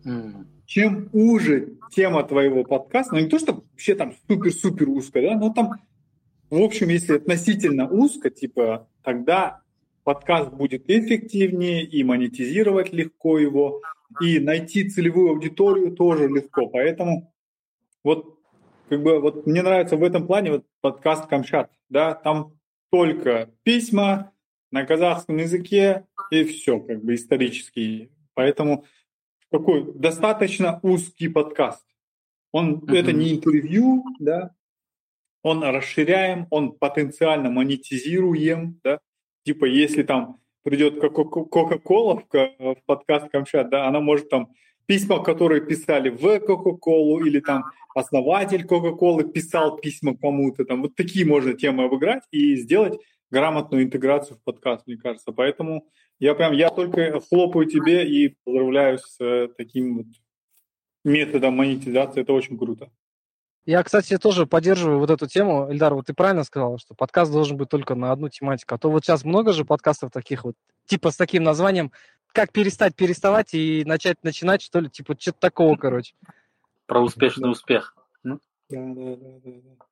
Mm. Чем уже тема твоего подкаста, ну не то, что вообще там супер-супер узкая, да, но там, в общем, если относительно узко, типа, тогда подкаст будет эффективнее и монетизировать легко его, и найти целевую аудиторию тоже легко. Поэтому вот как бы вот мне нравится в этом плане вот подкаст Камчат, да, там только письма на казахском языке и все, как бы исторический. Поэтому такой достаточно узкий подкаст. Он uh-huh. это не интервью, да, он расширяем, он потенциально монетизируем, да, типа если там придет Кока-Кола в подкаст Камчат, да, она может там письма, которые писали в Кока-Колу или там основатель Кока-Колы писал письма кому-то, там вот такие можно темы обыграть и сделать грамотную интеграцию в подкаст, мне кажется. Поэтому я прям, я только хлопаю тебе и поздравляю с э, таким вот методом монетизации. Это очень круто. Я, кстати, тоже поддерживаю вот эту тему. Эльдар, вот ты правильно сказал, что подкаст должен быть только на одну тематику. А то вот сейчас много же подкастов таких вот, типа с таким названием «Как перестать переставать и начать начинать», что ли, типа что-то такого, короче. Про успешный успех. Да, да, да, да.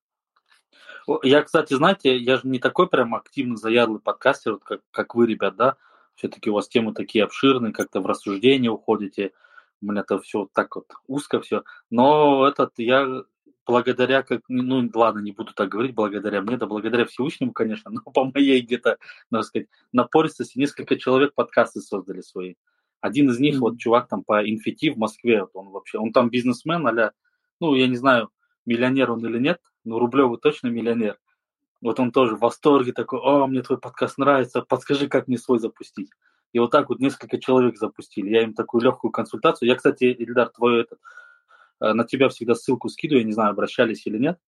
Я, кстати, знаете, я же не такой прям активно заядлый подкастер, вот как, как вы, ребят, да? Все-таки у вас темы такие обширные, как-то в рассуждение уходите. У меня это все так вот узко все. Но этот я благодаря, как, ну ладно, не буду так говорить, благодаря мне, да благодаря Всевышнему, конечно, но по моей где-то, надо сказать, напористости несколько человек подкасты создали свои. Один из них, mm-hmm. вот чувак там по инфити в Москве, вот он вообще, он там бизнесмен, а ну, я не знаю, миллионер он или нет, но рублевый точно миллионер. Вот он тоже в восторге такой, о, мне твой подкаст нравится, подскажи, как мне свой запустить. И вот так вот несколько человек запустили. Я им такую легкую консультацию. Я, кстати, Ильдар, твой этот, э, на тебя всегда ссылку скидываю, я не знаю, обращались или нет.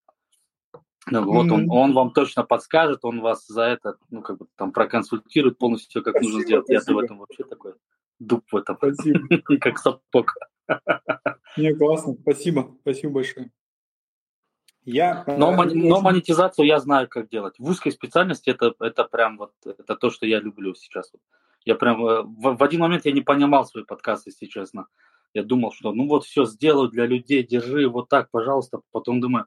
Ну, вот он, он вам точно подскажет, он вас за это, ну, как бы там проконсультирует полностью, как спасибо, нужно сделать. Я-то в этом вообще такой дуб в этом. Спасибо. как сапог. Не, классно. Спасибо. Спасибо большое. Я, но, э, но монетизацию я знаю, как делать. В узкой специальности это, это прям вот это то, что я люблю сейчас. Я прям э, в, в один момент я не понимал свои подкасты, если честно. Я думал, что ну вот все сделаю для людей, держи вот так, пожалуйста. Потом думаю,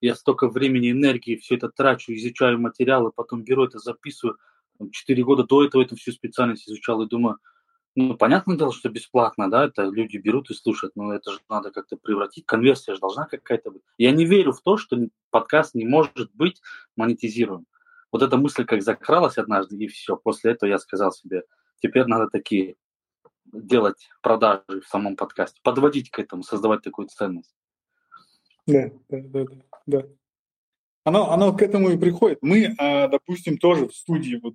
я столько времени, энергии, все это трачу, изучаю материалы, потом беру это, записываю. Четыре года до этого эту всю специальность изучал и думаю, Ну, понятное дело, что бесплатно, да, это люди берут и слушают, но это же надо как-то превратить, конверсия же должна какая-то быть. Я не верю в то, что подкаст не может быть монетизируем. Вот эта мысль как закралась однажды, и все. После этого я сказал себе, теперь надо такие делать продажи в самом подкасте, подводить к этому, создавать такую ценность. Да, да, да, да. Оно, оно к этому и приходит. Мы, а, допустим, тоже в студии вот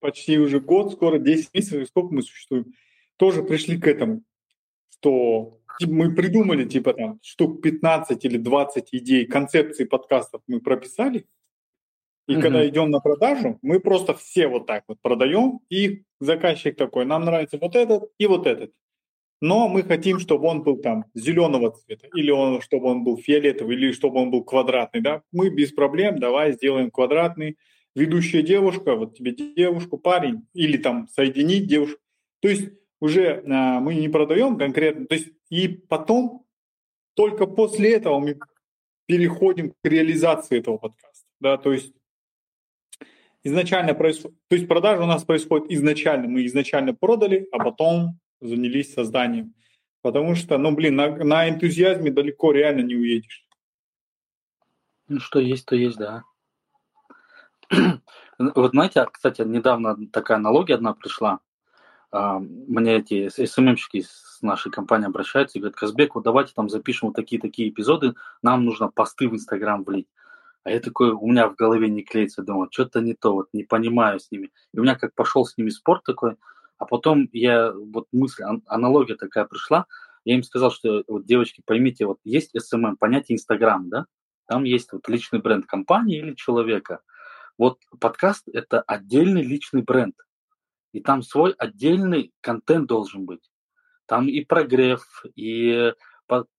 почти уже год, скоро 10 месяцев, сколько мы существуем, тоже пришли к этому, что мы придумали типа там штук 15 или 20 идей, концепции подкастов мы прописали, и mm когда идем на продажу, мы просто все вот так вот продаем, и заказчик такой, нам нравится вот этот и вот этот. Но мы хотим, чтобы он был там зеленого цвета, или он, чтобы он был фиолетовый, или чтобы он был квадратный. Да? Мы без проблем, давай сделаем квадратный, ведущая девушка, вот тебе девушку, парень, или там соединить девушку. То есть уже а, мы не продаем конкретно, то есть и потом только после этого мы переходим к реализации этого подкаста, да, то есть изначально происходит, то есть продажа у нас происходит изначально, мы изначально продали, а потом занялись созданием, потому что, ну, блин, на, на энтузиазме далеко реально не уедешь. Ну, что есть, то есть, да. Вот знаете, кстати, недавно такая аналогия одна пришла. А, мне эти СММщики с нашей компании обращаются и говорят, Казбек, вот давайте там запишем вот такие-такие эпизоды, нам нужно посты в Инстаграм влить. А я такой, у меня в голове не клеится, думаю, что-то не то, вот не понимаю с ними. И у меня как пошел с ними спорт такой, а потом я, вот мысль, аналогия такая пришла, я им сказал, что вот, девочки, поймите, вот есть SMM, понятие Инстаграм, да, там есть вот личный бренд компании или человека. Вот подкаст – это отдельный личный бренд. И там свой отдельный контент должен быть. Там и прогрев, и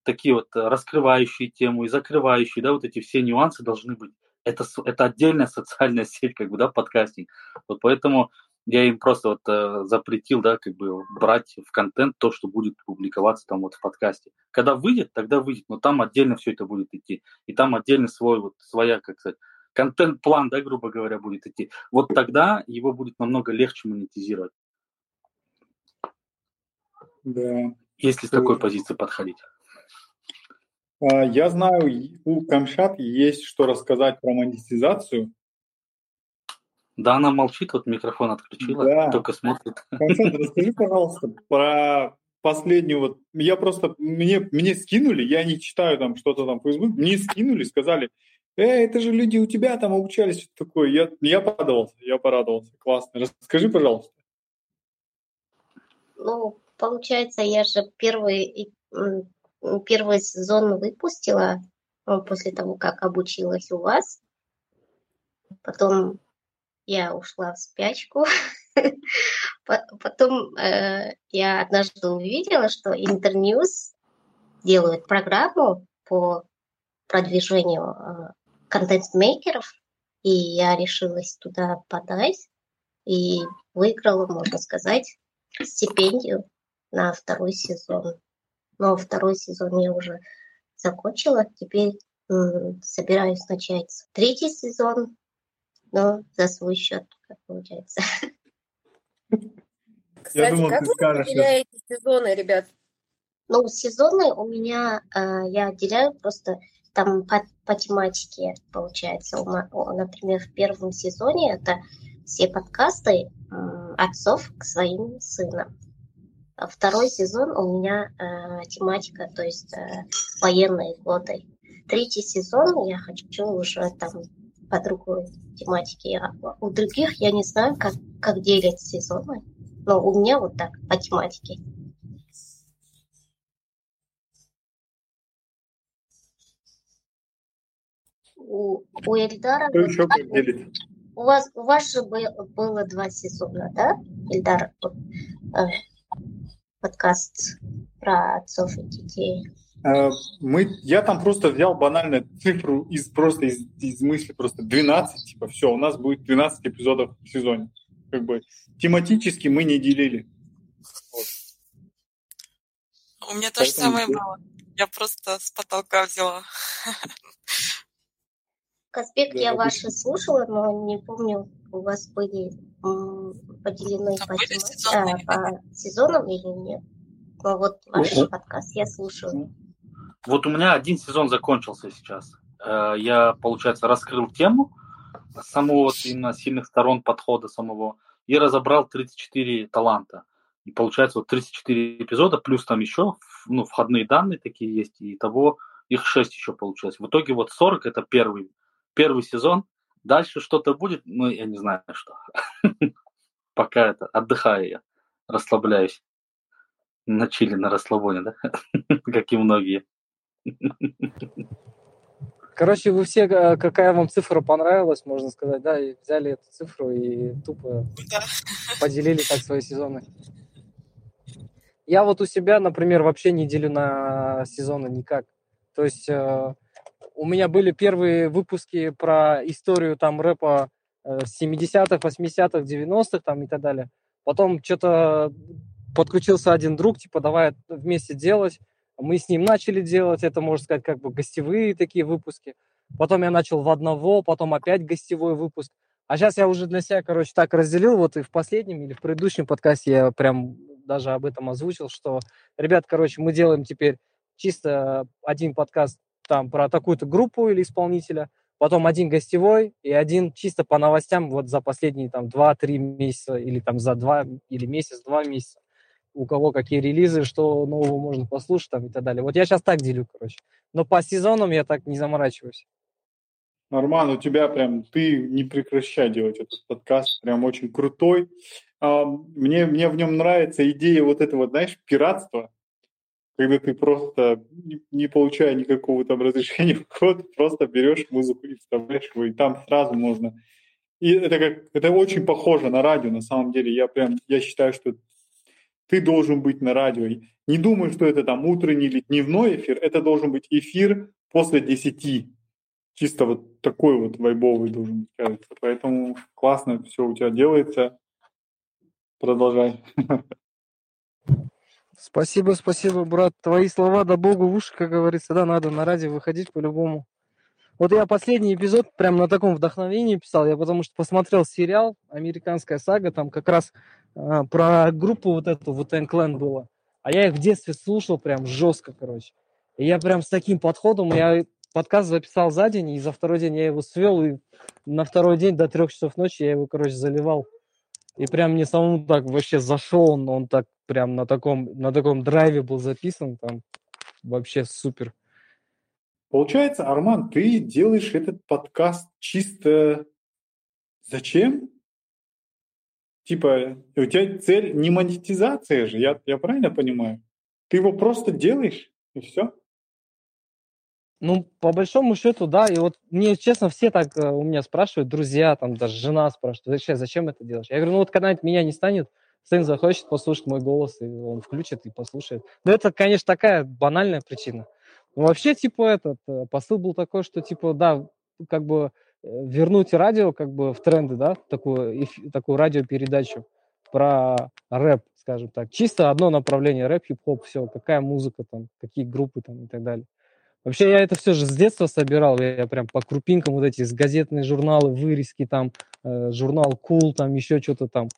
такие вот раскрывающие тему, и закрывающие, да, вот эти все нюансы должны быть. Это, это отдельная социальная сеть, как бы, да, подкастинг. Вот поэтому я им просто вот э, запретил, да, как бы брать в контент то, что будет публиковаться там вот в подкасте. Когда выйдет, тогда выйдет, но там отдельно все это будет идти. И там отдельно свой, вот своя, как сказать, контент-план, да, грубо говоря, будет идти, вот тогда его будет намного легче монетизировать. Да. Если с такой позиции подходить. А, я знаю, у Камшат есть что рассказать про монетизацию. Да, она молчит, вот микрофон отключила, да. только смотрит. Камшат, расскажи, пожалуйста, про последнюю вот... Я просто... Мне, мне скинули, я не читаю там что-то там в Facebook, мне скинули, сказали, э, это же люди у тебя там обучались, что такое. Я, я порадовался, я порадовался. Классно. Расскажи, пожалуйста. Ну, получается, я же первый, первый сезон выпустила ну, после того, как обучилась у вас. Потом я ушла в спячку. Потом э, я однажды увидела, что Интерньюз делают программу по продвижению э, контент-мейкеров, и я решилась туда подать и выиграла, можно сказать, стипендию на второй сезон. Но второй сезон я уже закончила, теперь м, собираюсь начать третий сезон, но за свой счет, как получается. Кстати, я думал, как вы скажешь, определяете сезоны, ребят? Ну, сезоны у меня э, я отделяю просто там по, по тематике, получается. Например, в первом сезоне это все подкасты отцов к своим сынам. А второй сезон у меня э, тематика, то есть э, военные годы. Третий сезон я хочу уже там по другой тематике. А у других я не знаю, как, как делить сезоны. Но у меня вот так, по тематике. У, у Эльдара... Кто еще как делит? У вас, у вас же было два сезона, да, Эльдар? Э, подкаст про отцов и детей. Э, мы, я там просто взял банально цифру из просто из, из мысли просто 12, типа все, у нас будет 12 эпизодов в сезоне. Как бы тематически мы не делили. Вот. У меня то же самое было. Я просто с потолка взяла. Конспект я ваши слушала, но не помню, у вас были поделены по, тема... а, по сезонам или нет? Ну вот ваш О-о. подкаст я слушаю. Вот у меня один сезон закончился сейчас. Э, я, получается, раскрыл тему самого вот именно сильных сторон подхода самого и разобрал 34 таланта. И получается вот 34 эпизода, плюс там еще ну, входные данные такие есть, и того их 6 еще получилось. В итоге вот 40 это первый, первый сезон. Дальше что-то будет, ну, я не знаю что. Пока это, отдыхаю я, расслабляюсь. На чили, на расслабоне, да? Как и многие. Короче, вы все, э, какая вам цифра понравилась, можно сказать, да, и взяли эту цифру и тупо да. поделили так свои сезоны. Я вот у себя, например, вообще не делю на сезоны никак. То есть э, у меня были первые выпуски про историю там рэпа э, 70-х, 80-х, 90-х там и так далее. Потом что-то подключился один друг, типа, давай вместе делать. Мы с ним начали делать, это, можно сказать, как бы гостевые такие выпуски. Потом я начал в одного, потом опять гостевой выпуск. А сейчас я уже для себя, короче, так разделил, вот и в последнем или в предыдущем подкасте я прям даже об этом озвучил, что, ребят, короче, мы делаем теперь чисто один подкаст там про такую-то группу или исполнителя, потом один гостевой и один чисто по новостям вот за последние там 2-3 месяца или там за 2 или месяц-два месяца у кого какие релизы, что нового можно послушать там и так далее. Вот я сейчас так делю, короче. Но по сезонам я так не заморачиваюсь. Норман, у тебя прям, ты не прекращай делать этот подкаст, прям очень крутой. Мне, мне в нем нравится идея вот этого, знаешь, пиратства, когда ты просто, не, получая никакого там разрешения вход, просто берешь музыку и вставляешь его, и там сразу можно. И это, как, это очень похоже на радио, на самом деле. Я прям, я считаю, что ты должен быть на радио. Не думай, что это там утренний или дневной эфир, это должен быть эфир после 10. Чисто вот такой вот вайбовый должен быть, кажется. Поэтому классно все у тебя делается. Продолжай. Спасибо, спасибо, брат. Твои слова да богу в уши, как говорится, да, надо на радио выходить по-любому. Вот я последний эпизод прям на таком вдохновении писал, я потому что посмотрел сериал «Американская сага», там как раз э, про группу вот эту, вот Clan было. А я их в детстве слушал прям жестко, короче. И я прям с таким подходом, я подкаст записал за день, и за второй день я его свел, и на второй день до трех часов ночи я его, короче, заливал. И прям мне самому так вообще зашел, он, он так прям на таком, на таком драйве был записан, там вообще супер. Получается, Арман, ты делаешь этот подкаст чисто зачем? Типа, у тебя цель не монетизация же, я, я правильно понимаю? Ты его просто делаешь, и все? Ну, по большому счету, да. И вот мне, честно, все так э, у меня спрашивают, друзья, там даже жена спрашивает, зачем, зачем это делаешь? Я говорю, ну вот когда меня не станет, сын захочет послушать мой голос, и он включит и послушает. Но это, конечно, такая банальная причина. Ну, вообще, типа, этот э, посыл был такой, что, типа, да, как бы э, вернуть радио как бы в тренды, да, такую, такую радиопередачу про рэп, скажем так. Чисто одно направление, рэп, хип-хоп, все, какая музыка там, какие группы там и так далее. Вообще я это все же с детства собирал, я, прям по крупинкам вот эти, с газетные журналы, вырезки там, э, журнал Cool, там еще что-то там.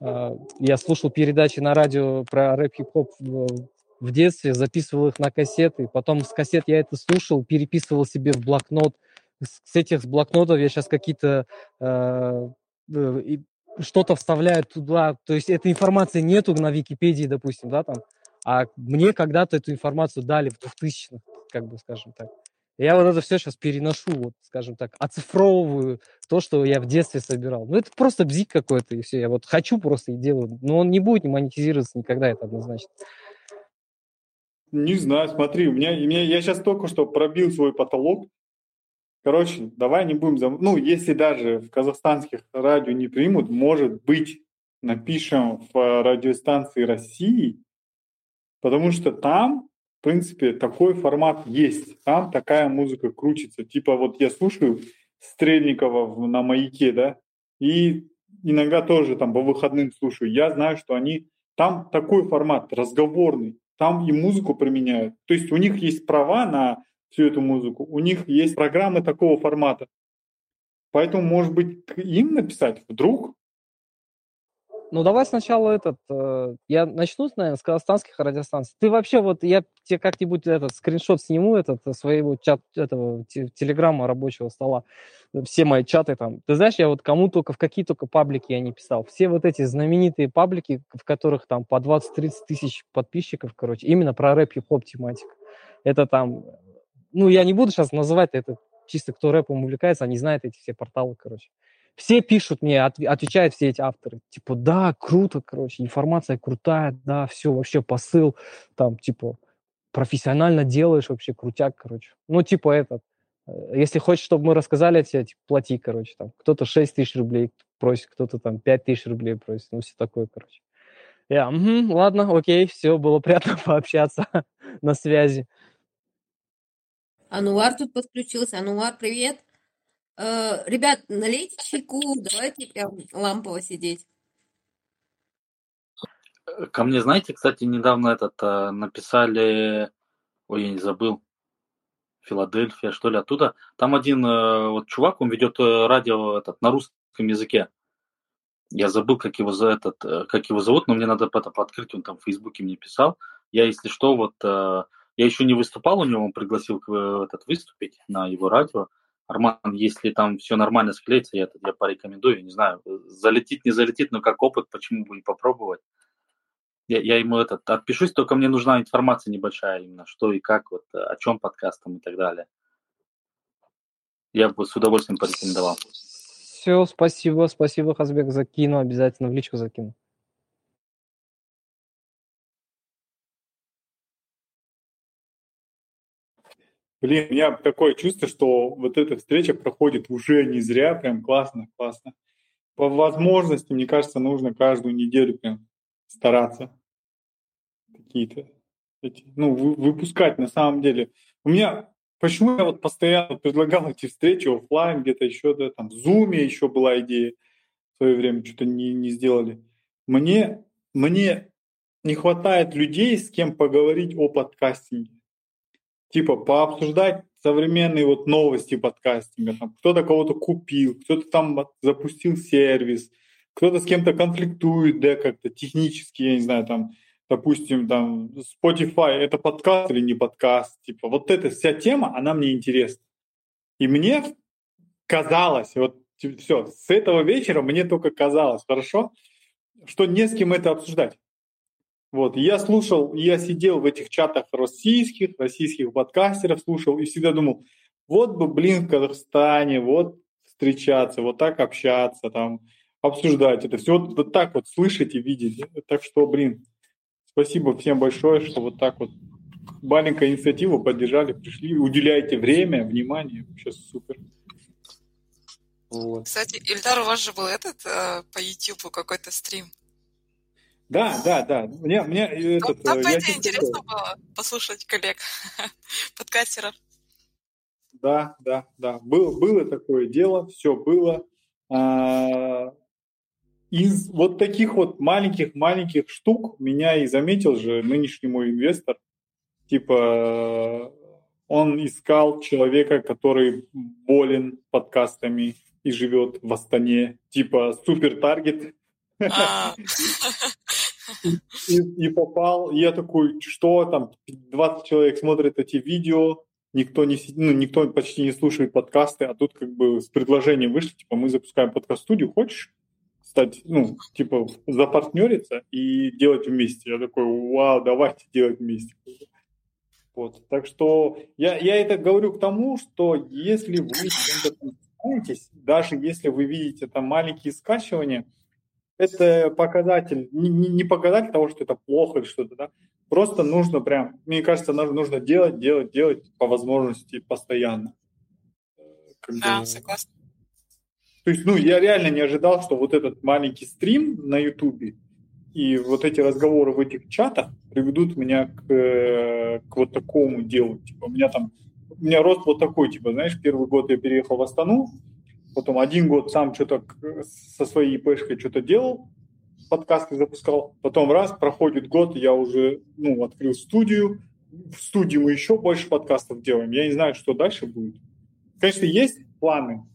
Э, я слушал передачи на радио про рэп-хип-хоп в детстве, записывал их на кассеты, потом с кассет я это слушал, переписывал себе в блокнот. С этих блокнотов я сейчас какие-то э, э, что-то вставляю туда, то есть этой информации нету на Википедии, допустим, да, там, а мне когда-то эту информацию дали в 2000-х, как бы, скажем так. Я вот это все сейчас переношу, вот, скажем так, оцифровываю то, что я в детстве собирал. Ну, это просто бзик какой-то, и все. Я вот хочу просто и делаю. Но он не будет не монетизироваться никогда, это однозначно. Не знаю, смотри, у меня, у меня я сейчас только что пробил свой потолок. Короче, давай не будем... Зам... Ну, если даже в казахстанских радио не примут, может быть, напишем в радиостанции России, потому что там, в принципе, такой формат есть. Там такая музыка крутится. Типа вот я слушаю Стрельникова на маяке, да, и иногда тоже там по выходным слушаю. Я знаю, что они... Там такой формат разговорный там и музыку применяют. То есть у них есть права на всю эту музыку, у них есть программы такого формата. Поэтому, может быть, им написать вдруг ну, давай сначала этот, э, я начну, наверное, с казахстанских радиостанций. Ты вообще вот, я тебе как-нибудь этот скриншот сниму этот э, своего чат, этого телеграмма рабочего стола, все мои чаты там. Ты знаешь, я вот кому только, в какие только паблики я не писал. Все вот эти знаменитые паблики, в которых там по 20-30 тысяч подписчиков, короче, именно про рэп, хип-хоп тематика. Это там, ну, я не буду сейчас называть это, чисто кто рэпом увлекается, они знают эти все порталы, короче. Все пишут мне, от, отвечают все эти авторы. Типа, да, круто, короче, информация крутая, да, все, вообще посыл, там, типа, профессионально делаешь, вообще крутяк, короче. Ну, типа, этот, э, если хочешь, чтобы мы рассказали тебе, типа, плати, короче, там, кто-то 6 тысяч рублей просит, кто-то там 5 тысяч рублей просит, ну, все такое, короче. Я, угу, ладно, окей, все, было приятно пообщаться на связи. Ануар тут подключился. Ануар, привет. Э, ребят, налейте чайку, давайте прям лампово сидеть. Ко мне, знаете, кстати, недавно этот э, написали, ой, я не забыл, Филадельфия, что ли, оттуда. Там один э, вот чувак, он ведет радио этот, на русском языке. Я забыл, как его, за этот, как его зовут, но мне надо это открыть, он там в Фейсбуке мне писал. Я, если что, вот я еще не выступал у него, он пригласил этот, выступить на его радио. Арман, если там все нормально склеится, я, я порекомендую, не знаю, залетит, не залетит, но как опыт, почему бы не попробовать. Я, я ему этот отпишусь, только мне нужна информация небольшая именно, что и как, вот, о чем подкаст там и так далее. Я бы с удовольствием порекомендовал. Все, спасибо, спасибо, Хазбек, закину, обязательно в личку закину. Блин, у меня такое чувство, что вот эта встреча проходит уже не зря, прям классно, классно. По возможности, мне кажется, нужно каждую неделю прям стараться какие-то эти, ну, выпускать на самом деле. У меня, почему я вот постоянно предлагал эти встречи офлайн, где-то еще, да, там, в Zoom еще была идея в свое время, что-то не, не сделали. Мне, мне не хватает людей, с кем поговорить о подкастинге типа пообсуждать современные вот новости подкастинга. Там, кто-то кого-то купил, кто-то там запустил сервис, кто-то с кем-то конфликтует, да, как-то технически, я не знаю, там, допустим, там, Spotify, это подкаст или не подкаст, типа, вот эта вся тема, она мне интересна. И мне казалось, вот все, с этого вечера мне только казалось, хорошо, что не с кем это обсуждать. Вот, я слушал, я сидел в этих чатах российских, российских подкастеров, слушал и всегда думал, вот бы, блин, в Казахстане, вот встречаться, вот так общаться, там, обсуждать это все, вот, вот так вот слышать и видеть. Так что, блин, спасибо всем большое, что вот так вот маленькая инициатива поддержали, пришли, уделяете время, внимание, вообще супер. Вот. Кстати, Ильдар, у вас же был этот э, по YouTube какой-то стрим. Да, да, да. Мне, мне этот, Там, по идее, интересно было послушать коллег, подкастеров. Да, да, да. Был, было такое дело, все было. А, из вот таких вот маленьких-маленьких штук меня и заметил же нынешний мой инвестор. Типа он искал человека, который болен подкастами и живет в Астане. Типа супер таргет. И попал, я такой, что там, 20 человек смотрят эти видео, никто, не, ну, никто почти не слушает подкасты, а тут как бы с предложением вышли, типа, мы запускаем подкаст-студию, хочешь стать, ну, типа, запартнериться и делать вместе? Я такой, вау, давайте делать вместе. Вот. Так что я, я это говорю к тому, что если вы чем-то даже если вы видите там маленькие скачивания – это показатель, не, не показатель того, что это плохо или что-то, да. Просто нужно прям, мне кажется, нужно делать, делать, делать по возможности постоянно. Да, согласна. То есть, ну, я реально не ожидал, что вот этот маленький стрим на Ютубе и вот эти разговоры в этих чатах приведут меня к, к вот такому делу. Типа, у меня там, у меня рост вот такой, типа, знаешь, первый год я переехал в Астану, Потом один год сам что-то со своей ИПшкой что-то делал, подкасты запускал. Потом раз, проходит год, я уже ну, открыл студию. В студии мы еще больше подкастов делаем. Я не знаю, что дальше будет. Конечно, есть планы,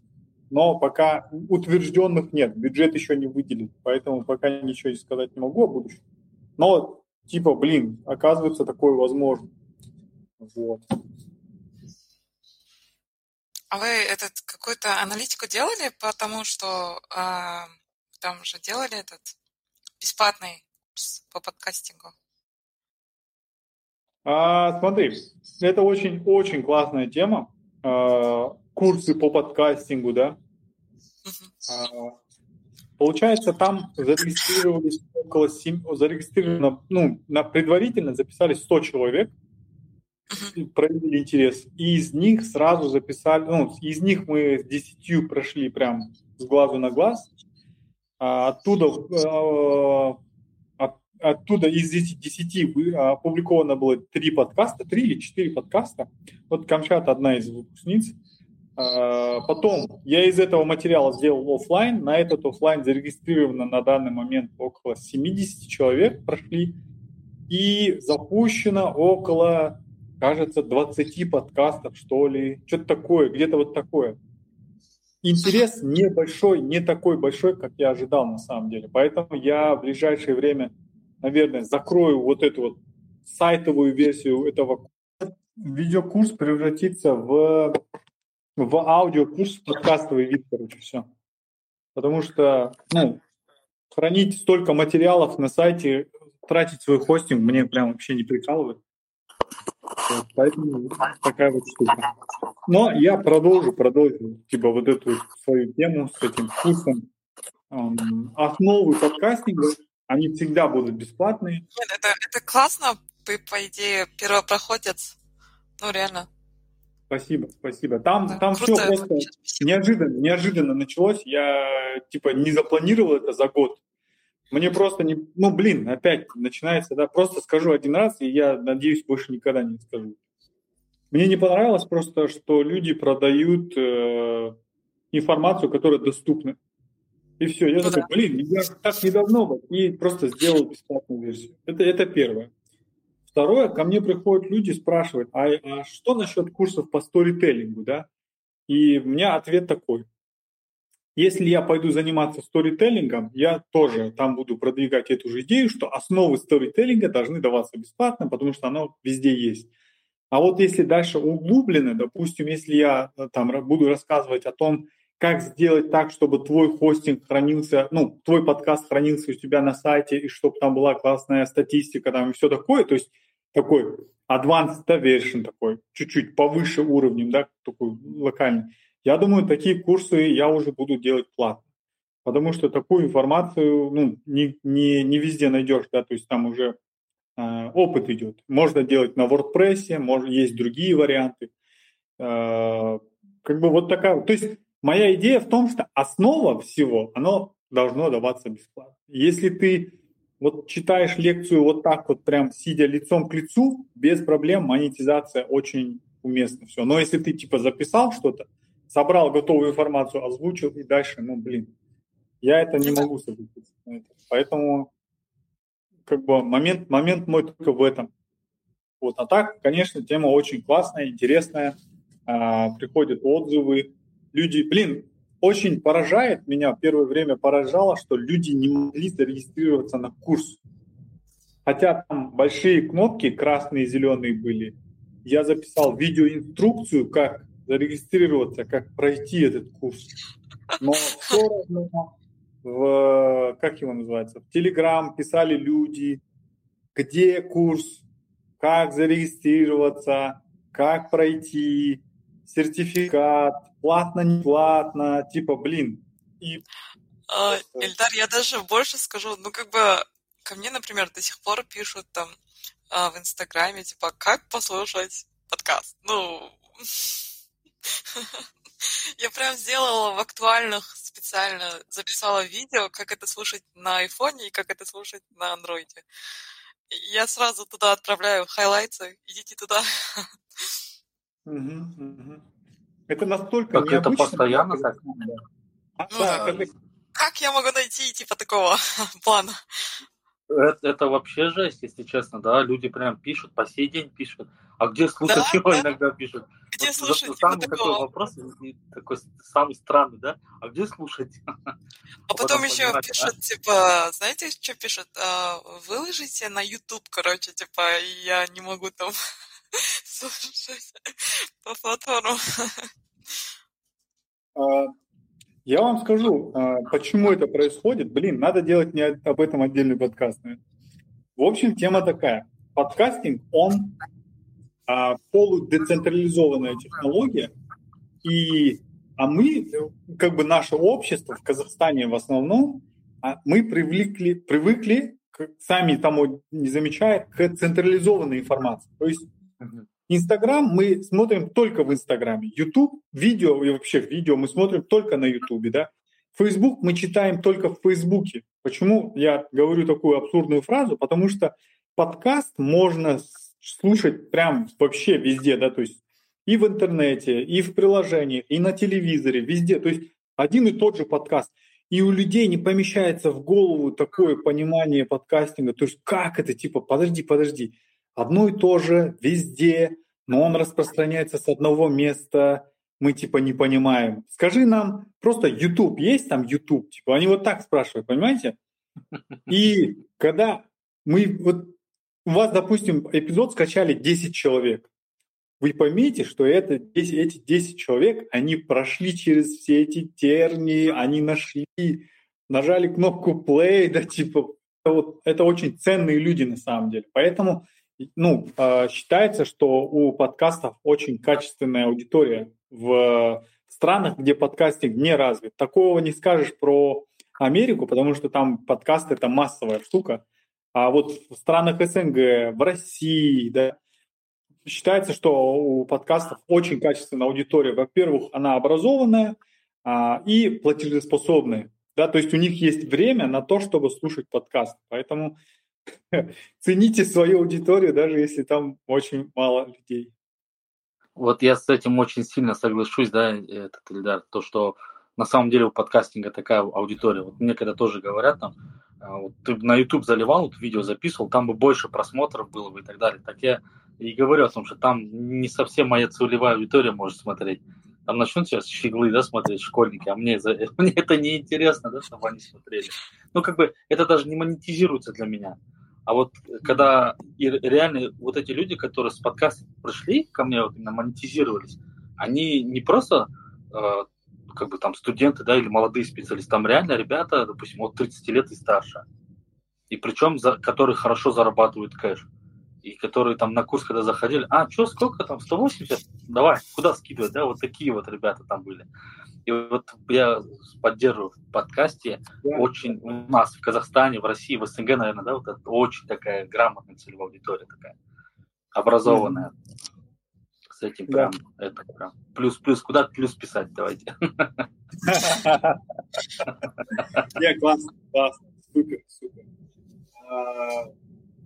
но пока утвержденных нет, бюджет еще не выделен, поэтому пока ничего сказать не могу о будущем. Но типа, блин, оказывается, такое возможно. Вот. А вы этот какую-то аналитику делали, потому что э, там же делали этот бесплатный курс по подкастингу? А, смотри, это очень-очень классная тема. А, курсы по подкастингу, да. Uh-huh. А, получается, там зарегистрировались около 7, зарегистрировано, ну, на предварительно записались 100 человек. Проявили интерес, и из них сразу записали, ну, из них мы с 10 прошли прям с глазу на глаз, а оттуда а, оттуда из этих 10 опубликовано было три подкаста, три или четыре подкаста. Вот Камчат одна из выпускниц. А, потом я из этого материала сделал офлайн. На этот офлайн зарегистрировано на данный момент около 70 человек прошли. И запущено около, кажется, 20 подкастов, что ли. Что-то такое, где-то вот такое. Интерес небольшой, не такой большой, как я ожидал на самом деле. Поэтому я в ближайшее время наверное, закрою вот эту вот сайтовую версию этого видеокурс превратится в, в аудиокурс, подкастовый вид, короче, все. Потому что, ну, хранить столько материалов на сайте, тратить свой хостинг мне прям вообще не прикалывает. Вот, поэтому такая вот штука. Но я продолжу, продолжу, типа, вот эту свою тему с этим курсом. Основы подкастинга они всегда будут бесплатные. Нет, это, это классно, ты, по идее, первопроходец. Ну, реально. Спасибо, спасибо. Там, да, там все просто неожиданно, неожиданно началось. Я типа не запланировал это за год. Мне просто не... Ну, блин, опять начинается, да, просто скажу один раз, и я надеюсь, больше никогда не скажу. Мне не понравилось просто, что люди продают э, информацию, которая доступна. И все, я ну, такой, блин, я, так не должно быть. И просто сделал бесплатную версию. Это, это первое. Второе, ко мне приходят люди, спрашивают, а, а что насчет курсов по сторителлингу, да? И у меня ответ такой. Если я пойду заниматься сторителлингом, я тоже там буду продвигать эту же идею, что основы сторителлинга должны даваться бесплатно, потому что оно везде есть. А вот если дальше углублено, допустим, если я э, там буду рассказывать о том, как сделать так, чтобы твой хостинг хранился, ну, твой подкаст хранился у тебя на сайте, и чтобы там была классная статистика, там, и все такое, то есть такой advanced version такой, чуть-чуть повыше уровнем, да, такой локальный. Я думаю, такие курсы я уже буду делать платно, потому что такую информацию, ну, не, не, не везде найдешь, да, то есть там уже э, опыт идет. Можно делать на WordPress, может, есть другие варианты. Э, как бы вот такая, то есть Моя идея в том, что основа всего, оно должно даваться бесплатно. Если ты вот читаешь лекцию вот так вот прям сидя лицом к лицу, без проблем монетизация очень уместна все. Но если ты типа записал что-то, собрал готовую информацию, озвучил и дальше, ну блин, я это не могу согласиться. Поэтому как бы момент, момент мой только в этом. Вот. А так, конечно, тема очень классная, интересная. А, приходят отзывы, люди, блин, очень поражает меня, первое время поражало, что люди не могли зарегистрироваться на курс. Хотя там большие кнопки, красные и зеленые были. Я записал видеоинструкцию, как зарегистрироваться, как пройти этот курс. Но все равно в, как его называется, в Телеграм писали люди, где курс, как зарегистрироваться, как пройти, сертификат, платно, не платно, типа, блин. И... А, Эльдар, я даже больше скажу, ну, как бы, ко мне, например, до сих пор пишут там а, в Инстаграме, типа, как послушать подкаст. Ну, я прям сделала в актуальных специально, записала видео, как это слушать на айфоне и как это слушать на андроиде. Я сразу туда отправляю хайлайты, идите туда. Угу, угу. Это настолько как необычно. это постоянно так? Да. Ну, да, как... как я могу найти типа такого плана? Это, это вообще жесть, если честно, да, люди прям пишут, по сей день пишут. А где слушать да, его да. иногда пишут? Где вот, слушать? Вот, самый такой такого? вопрос, такой самый странный, да? А где слушать? А, потом еще понимать, пишут, типа, знаете, что пишут? А, выложите на YouTube, короче, типа, я не могу там слушать по платформам. Я вам скажу, а, почему это происходит. Блин, надо делать не об этом отдельный подкаст. В общем, тема такая. Подкастинг, он а, полудецентрализованная технология, и, а мы, как бы наше общество в Казахстане в основном, а мы привлекли, привыкли, к, сами тому не замечая, к централизованной информации. То есть Инстаграм мы смотрим только в Инстаграме. Ютуб, видео и вообще видео мы смотрим только на Ютубе, да. Фейсбук мы читаем только в Фейсбуке. Почему я говорю такую абсурдную фразу? Потому что подкаст можно слушать прям вообще везде, да, то есть и в интернете, и в приложениях, и на телевизоре, везде. То есть один и тот же подкаст. И у людей не помещается в голову такое понимание подкастинга. То есть как это, типа, подожди, подожди, одно и то же везде, но он распространяется с одного места, мы типа не понимаем. Скажи нам, просто YouTube есть там YouTube? Типа, они вот так спрашивают, понимаете? И когда мы, вот у вас, допустим, эпизод скачали 10 человек, вы поймите, что это, эти 10 человек, они прошли через все эти тернии, они нашли, нажали кнопку play, да, типа, это, вот, это очень ценные люди на самом деле. Поэтому ну, а, считается, что у подкастов очень качественная аудитория в странах, где подкастинг не развит. Такого не скажешь про Америку, потому что там подкаст это массовая штука. А вот в странах СНГ, в России, да, считается, что у подкастов очень качественная аудитория. Во-первых, она образованная а, и платежеспособная. Да, то есть у них есть время на то, чтобы слушать подкаст. Поэтому цените свою аудиторию, даже если там очень мало людей. Вот я с этим очень сильно соглашусь, да, этот Ильдар, то, что на самом деле у подкастинга такая аудитория. Вот мне когда тоже говорят там, вот ты на YouTube заливал, вот видео записывал, там бы больше просмотров было бы и так далее. Так я и говорю о том, что там не совсем моя целевая аудитория может смотреть. Там начнут сейчас щеглы, да, смотреть школьники, а мне, за, мне это не интересно, да, чтобы они смотрели. Ну, как бы это даже не монетизируется для меня. А вот когда и реально вот эти люди, которые с подкаста пришли ко мне, вот именно монетизировались, они не просто э, как бы там студенты, да, или молодые специалисты, там реально ребята, допустим, от 30 лет и старше. И причем, за, которые хорошо зарабатывают кэш. И которые там на курс, когда заходили, а, что, сколько там, 180? Давай, куда скидывать, да, вот такие вот ребята там были. И вот я поддерживаю в подкасте да. очень у нас в Казахстане, в России, в СНГ, наверное, да, вот это очень такая грамотная целевая аудитория такая, образованная. Mm-hmm. С этим прям, да. это прям, плюс-плюс, куда плюс писать, давайте. Не, классно, классно, супер, супер. А,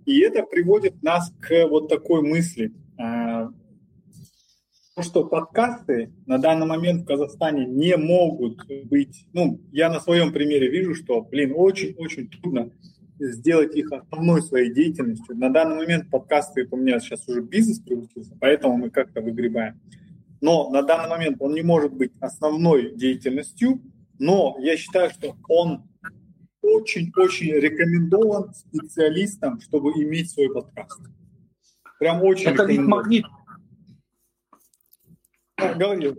и это приводит нас к вот такой мысли. А, что подкасты на данный момент в Казахстане не могут быть, ну, я на своем примере вижу, что, блин, очень-очень трудно сделать их основной своей деятельностью. На данный момент подкасты, у меня сейчас уже бизнес превратился, поэтому мы как-то выгребаем. Но на данный момент он не может быть основной деятельностью, но я считаю, что он очень-очень рекомендован специалистам, чтобы иметь свой подкаст. Прям очень Это магнит говорил.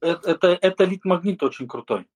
Это, это, это лид-магнит очень крутой.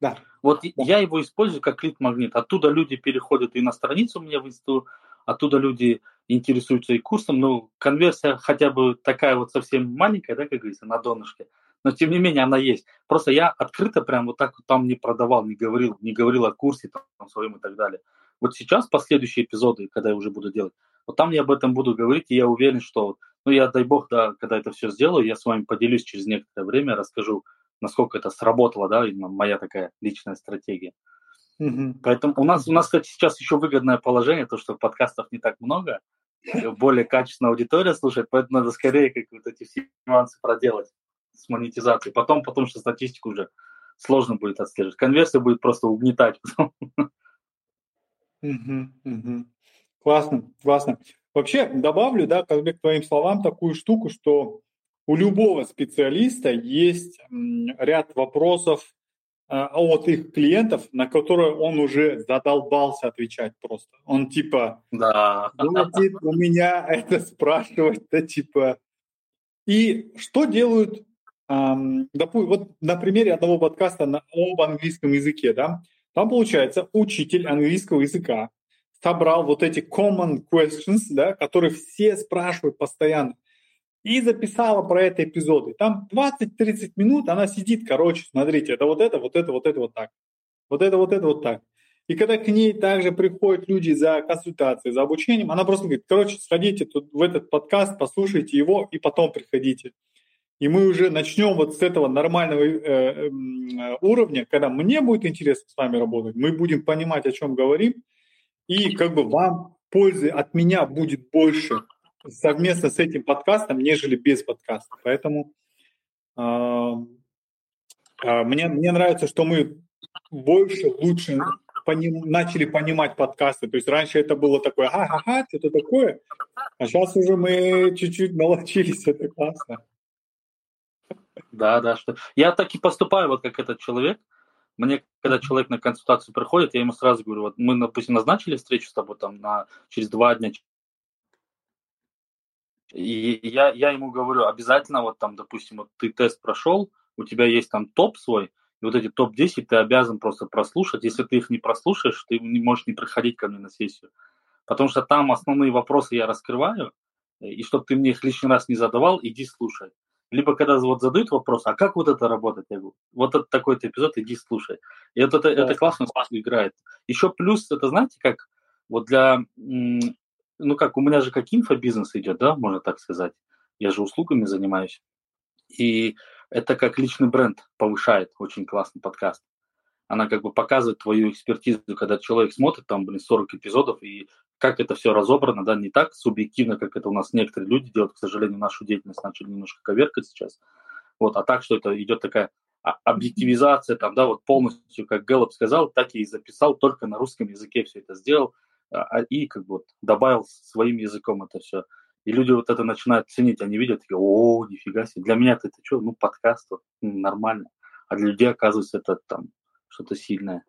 Да. Вот я его использую как лид-магнит. Оттуда люди переходят и на страницу меня в инсту, оттуда люди интересуются и курсом, но конверсия хотя бы такая вот совсем маленькая, да, как говорится, на донышке, но тем не менее она есть. Просто я открыто прям вот так вот там не продавал, не говорил, не говорил о курсе там своем и так далее. Вот сейчас последующие эпизоды, когда я уже буду делать, вот там я об этом буду говорить, и я уверен, что ну, я, дай бог, да, когда это все сделаю, я с вами поделюсь через некоторое время, расскажу, насколько это сработало, да, именно моя такая личная стратегия. Mm-hmm. Поэтому у нас, у нас, кстати, сейчас еще выгодное положение, то, что подкастов не так много, более качественная аудитория слушает, поэтому надо скорее как вот эти все нюансы проделать с монетизацией. Потом, потому что статистику уже сложно будет отслеживать. Конверсия будет просто угнетать. Угу, угу. Классно, классно. Вообще добавлю, да, как бы к твоим словам такую штуку, что у любого специалиста есть ряд вопросов а, от их клиентов, на которые он уже задолбался отвечать просто. Он типа, да. хватит у меня это спрашивать, да, типа. И что делают, эм, допустим, вот на примере одного подкаста на, об английском языке, да, там получается учитель английского языка собрал вот эти common questions, да, которые все спрашивают постоянно и записала про это эпизоды. Там 20-30 минут она сидит, короче, смотрите, это вот это, вот это, вот это, вот так. Вот это, вот это, вот так. И когда к ней также приходят люди за консультацией, за обучением, она просто говорит, короче, сходите тут в этот подкаст, послушайте его и потом приходите. И мы уже начнем вот с этого нормального э, э, уровня, когда мне будет интересно с вами работать, мы будем понимать, о чем говорим, и как бы вам пользы от меня будет больше, совместно с этим подкастом, нежели без подкаста. Поэтому э, мне, мне нравится, что мы больше, лучше поним, начали понимать подкасты. То есть раньше это было такое, ага-ага, что-то такое, а сейчас уже мы чуть-чуть научились, это классно. Да, да, что я так и поступаю, вот как этот человек. Мне, когда человек на консультацию приходит, я ему сразу говорю, вот мы, допустим, назначили встречу с тобой там на через два дня, и я, я ему говорю, обязательно вот там, допустим, вот ты тест прошел, у тебя есть там топ свой, и вот эти топ-10 ты обязан просто прослушать. Если ты их не прослушаешь, ты не можешь не приходить ко мне на сессию. Потому что там основные вопросы я раскрываю, и чтобы ты мне их лишний раз не задавал, иди слушай. Либо когда вот задают вопрос, а как вот это работает? Я говорю, вот это такой-то эпизод, иди слушай. И вот это, это классно играет. Еще плюс, это знаете, как вот для ну как, у меня же как инфобизнес идет, да, можно так сказать. Я же услугами занимаюсь. И это как личный бренд повышает очень классный подкаст. Она как бы показывает твою экспертизу, когда человек смотрит там, блин, 40 эпизодов, и как это все разобрано, да, не так субъективно, как это у нас некоторые люди делают, к сожалению, нашу деятельность начали немножко коверкать сейчас. Вот, а так, что это идет такая объективизация, там, да, вот полностью, как Гэллоп сказал, так и записал, только на русском языке все это сделал, а, а, и как бы вот добавил своим языком это все. И люди вот это начинают ценить, они видят, такие, о, нифига себе, для меня это что, ну, подкаст, вот, ну, нормально. А для людей, оказывается, это там что-то сильное.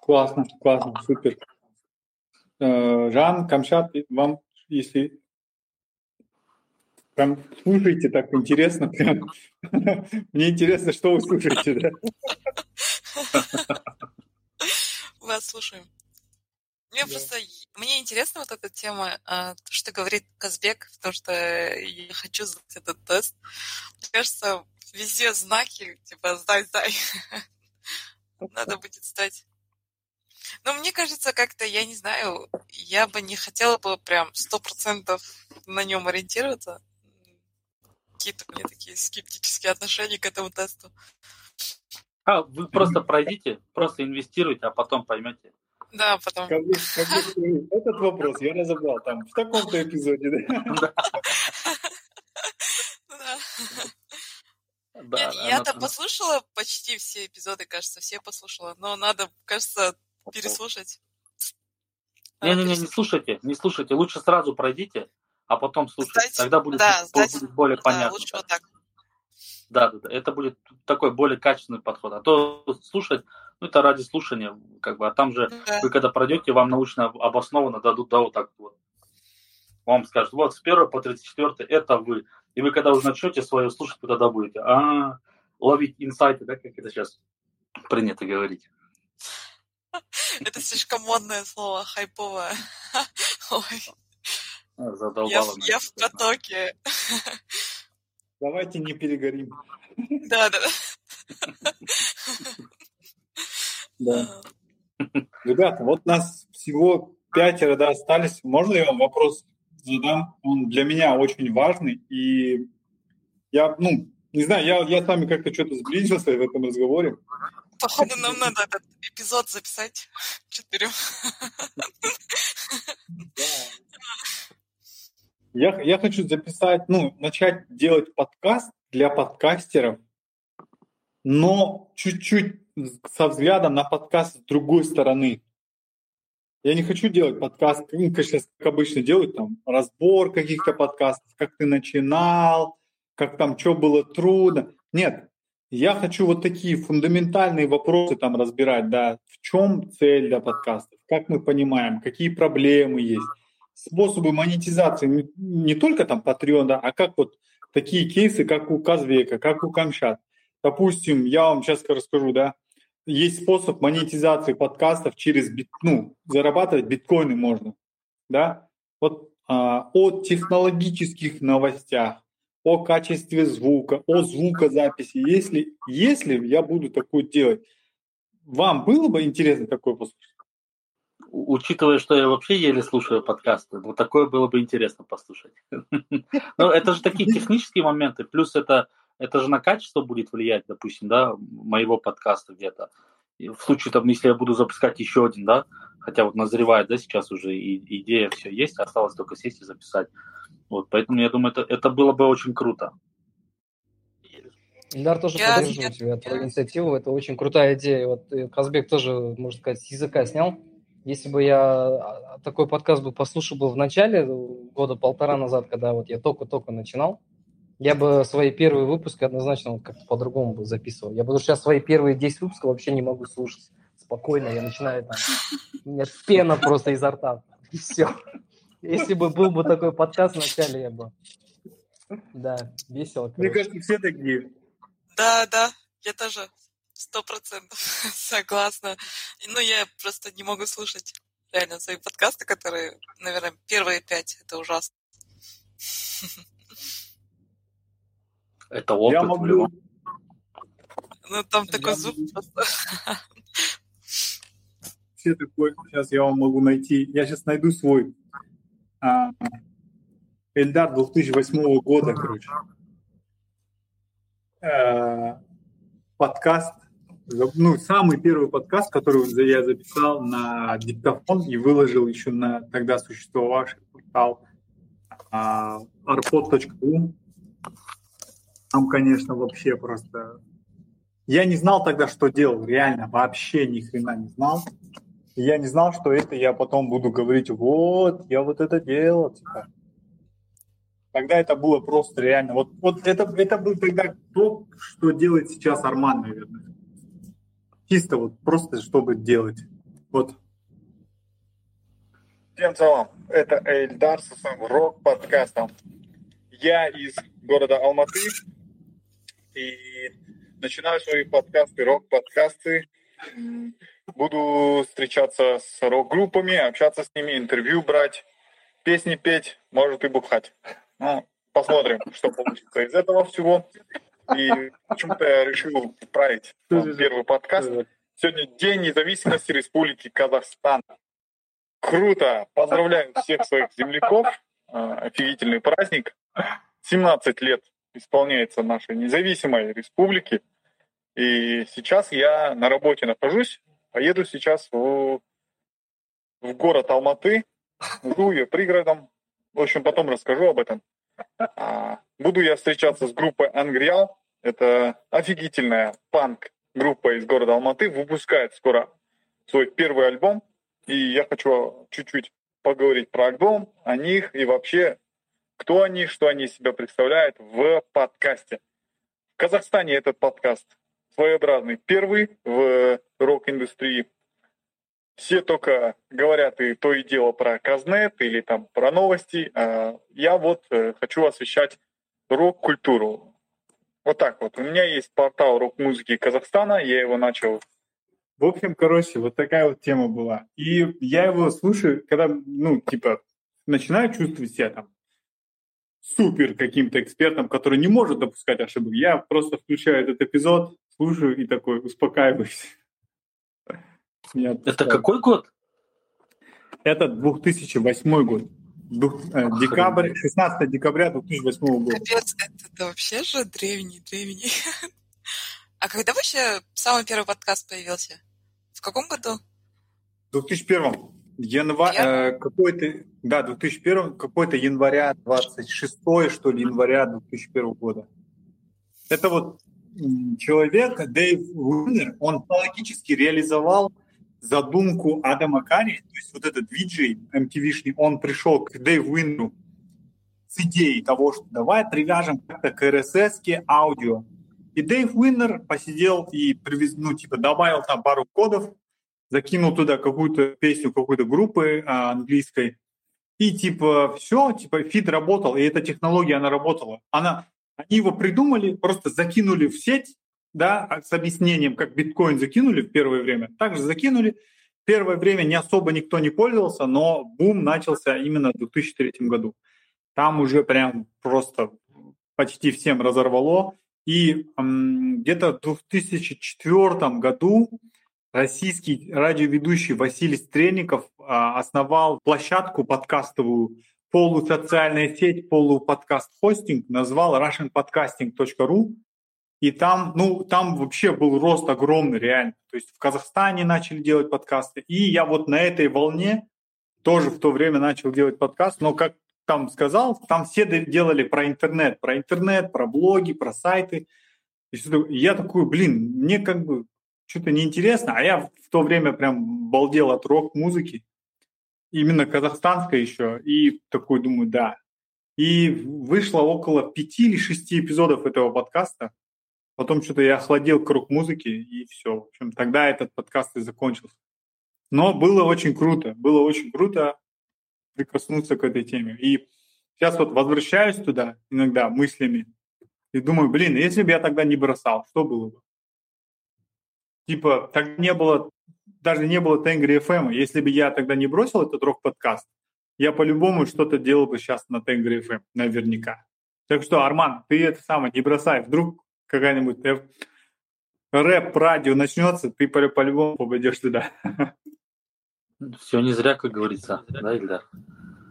Классно, классно, супер. Э, Жан, Камчат, вам, если прям слушаете так интересно, прям, мне интересно, что вы слушаете, да? Вас слушаем. Мне да. просто мне интересна вот эта тема, а, то, что говорит Казбек, то, что я хочу сдать этот тест. Мне кажется, везде знаки, типа сдай, сдай. Надо будет сдать. Но мне кажется, как-то, я не знаю, я бы не хотела бы прям сто процентов на нем ориентироваться. Какие-то у меня такие скептические отношения к этому тесту. А, вы просто пройдите, просто инвестируйте, а потом поймете. Да, потом. Как, как, этот вопрос я разобрал там в таком-то эпизоде, да? Да. Я-то послушала почти все эпизоды, кажется, все послушала, но надо, кажется, переслушать. Не-не-не, не слушайте, не слушайте, лучше сразу пройдите, а потом слушайте, тогда будет, да, будет более понятно. лучше вот так. Да, да, да, это будет такой более качественный подход. А то слушать, ну это ради слушания, как бы, а там же да. вы когда пройдете, вам научно обоснованно дадут, да, вот так вот. Вам скажут, вот с 1 по 34 это вы. И вы когда уже начнете свое слушать, вы тогда будете а, ловить инсайты, да, как это сейчас принято говорить. Это слишком модное слово, хайповое. Ой. Задолбало. Я, я в потоке. Давайте не перегорим. Да, да. Да. Ребята, вот нас всего пятеро да, остались. Можно я вам вопрос задам? Он для меня очень важный. И я, ну, не знаю, я, я с вами как-то что-то сблизился в этом разговоре. Походу, нам надо этот эпизод записать четырем. Я, я хочу записать, ну, начать делать подкаст для подкастеров но чуть-чуть со взглядом на подкаст с другой стороны. Я не хочу делать подкаст, ну, конечно, как обычно делают, там, разбор каких-то подкастов, как ты начинал, как там, что было трудно. Нет, я хочу вот такие фундаментальные вопросы там разбирать, да, в чем цель для подкастов, как мы понимаем, какие проблемы есть, способы монетизации, не, только там да, а как вот такие кейсы, как у Казвека, как у Камшат. Допустим, я вам сейчас расскажу, да, есть способ монетизации подкастов через бит, ну, зарабатывать биткоины можно, да. Вот а, о технологических новостях, о качестве звука, о звукозаписи. Если, если я буду такое делать, вам было бы интересно такое послушать? Учитывая, что я вообще еле слушаю подкасты, вот такое было бы интересно послушать. Но это же такие технические моменты, плюс это, это же на качество будет влиять, допустим, да, моего подкаста где-то. В случае, там, если я буду запускать еще один, да, хотя вот назревает, да, сейчас уже и идея все есть, осталось только сесть и записать. Вот, поэтому я думаю, это, это было бы очень круто. Ильдар тоже я, поддерживаю тебя, твою инициативу, это очень крутая идея. Вот э, Казбек тоже, можно сказать, с языка снял. Если бы я а, такой подкаст бы послушал бы в начале, года полтора назад, когда вот я только-только начинал, я бы свои первые выпуски однозначно как-то по-другому бы записывал. Я бы сейчас свои первые 10 выпусков вообще не могу слушать спокойно. Я начинаю там, у меня пена просто изо рта. И все. Если бы был бы такой подкаст вначале, я бы... Да, весело. Короче. Мне кажется, все такие. Да, да, я тоже сто процентов согласна. Ну, я просто не могу слушать реально свои подкасты, которые, наверное, первые пять, это ужасно. Это опыт. Я могу... Ну, там такой я звук просто. Все такой, сейчас я вам могу найти, я сейчас найду свой а, Эльдар 2008 года, короче. А, подкаст, ну, самый первый подкаст, который я записал на диктофон и выложил еще на тогда существовавший портал а, arpod.ru. Там, конечно, вообще просто... Я не знал тогда, что делал, реально, вообще ни хрена не знал я не знал, что это я потом буду говорить, вот, я вот это делал. Типа. Тогда это было просто реально. Вот, вот это, это был тогда то, что делает сейчас Арман, наверное. Чисто вот просто, чтобы делать. Вот. Всем салам. Это Эльдар со своим рок-подкастом. Я из города Алматы и начинаю свои подкасты, рок-подкасты Буду встречаться с рок-группами, общаться с ними, интервью брать, песни петь, может и бухать. Ну, посмотрим, что получится из этого всего. И почему-то я решил отправить первый подкаст. Сегодня День независимости Республики Казахстан. Круто! Поздравляю всех своих земляков. А, офигительный праздник. 17 лет исполняется нашей независимой республики. И сейчас я на работе нахожусь, Поеду сейчас в, в город Алматы, жду ее пригородом. В общем, потом расскажу об этом. Буду я встречаться с группой Ангриал. Это офигительная панк-группа из города Алматы. Выпускает скоро свой первый альбом. И я хочу чуть-чуть поговорить про альбом, о них и вообще, кто они, что они из себя представляют в подкасте. В Казахстане этот подкаст своеобразный первый в рок-индустрии. Все только говорят и то и дело про Казнет или там про новости. А я вот э, хочу освещать рок-культуру. Вот так вот. У меня есть портал рок-музыки Казахстана, я его начал в общем, короче, вот такая вот тема была. И я его слушаю, когда, ну, типа, начинаю чувствовать себя там супер каким-то экспертом, который не может допускать ошибок. Я просто включаю этот эпизод, слушаю и такой успокаиваюсь. Это какой год? Это 2008 год. Э, декабрь, 16 декабря 2008 года. Капец, это вообще же древний, древний. А когда вообще самый первый подкаст появился? В каком году? В 2001. Январь, э, какой-то, да, 2001, какой-то января 26 что ли, января 2001 года. Это вот человек, Дэйв Уиннер, он логически реализовал задумку Адама Карри, то есть вот этот виджей MTV-шный, он пришел к Дэйву Уиннеру с идеей того, что давай привяжем как-то к RSS аудио. И Дэйв Уиннер посидел и привез, ну, типа, добавил там пару кодов, закинул туда какую-то песню какой-то группы а, английской, и типа все, типа фид работал, и эта технология, она работала. Она, они его придумали, просто закинули в сеть, да, а, с объяснением, как биткоин закинули в первое время, также закинули. Первое время не особо никто не пользовался, но бум начался именно в 2003 году. Там уже прям просто почти всем разорвало. И где-то в 2004 году российский радиоведущий Василий Стрельников а, основал площадку подкастовую, полусоциальная сеть, полуподкаст-хостинг, назвал russianpodcasting.ru. И там, ну, там вообще был рост огромный, реально. То есть в Казахстане начали делать подкасты. И я вот на этой волне тоже в то время начал делать подкаст. Но, как там сказал, там все делали про интернет, про интернет, про блоги, про сайты. И я такой, блин, мне как бы что-то неинтересно, а я в то время прям балдел от рок-музыки, именно казахстанской еще, и такой думаю, да. И вышло около пяти или шести эпизодов этого подкаста, потом что-то я охладел к рок-музыке, и все. В общем, тогда этот подкаст и закончился. Но было очень круто, было очень круто прикоснуться к этой теме. И сейчас вот возвращаюсь туда иногда мыслями и думаю, блин, если бы я тогда не бросал, что было бы? Типа, так не было, даже не было Тенгри FM. Если бы я тогда не бросил этот рок-подкаст, я по-любому что-то делал бы сейчас на Тенгри FM, наверняка. Так что, Арман, ты это самое не бросай. Вдруг какая-нибудь рэп-радио начнется, ты по-любому попадешь туда. Все не зря, как говорится, да, Ильдар?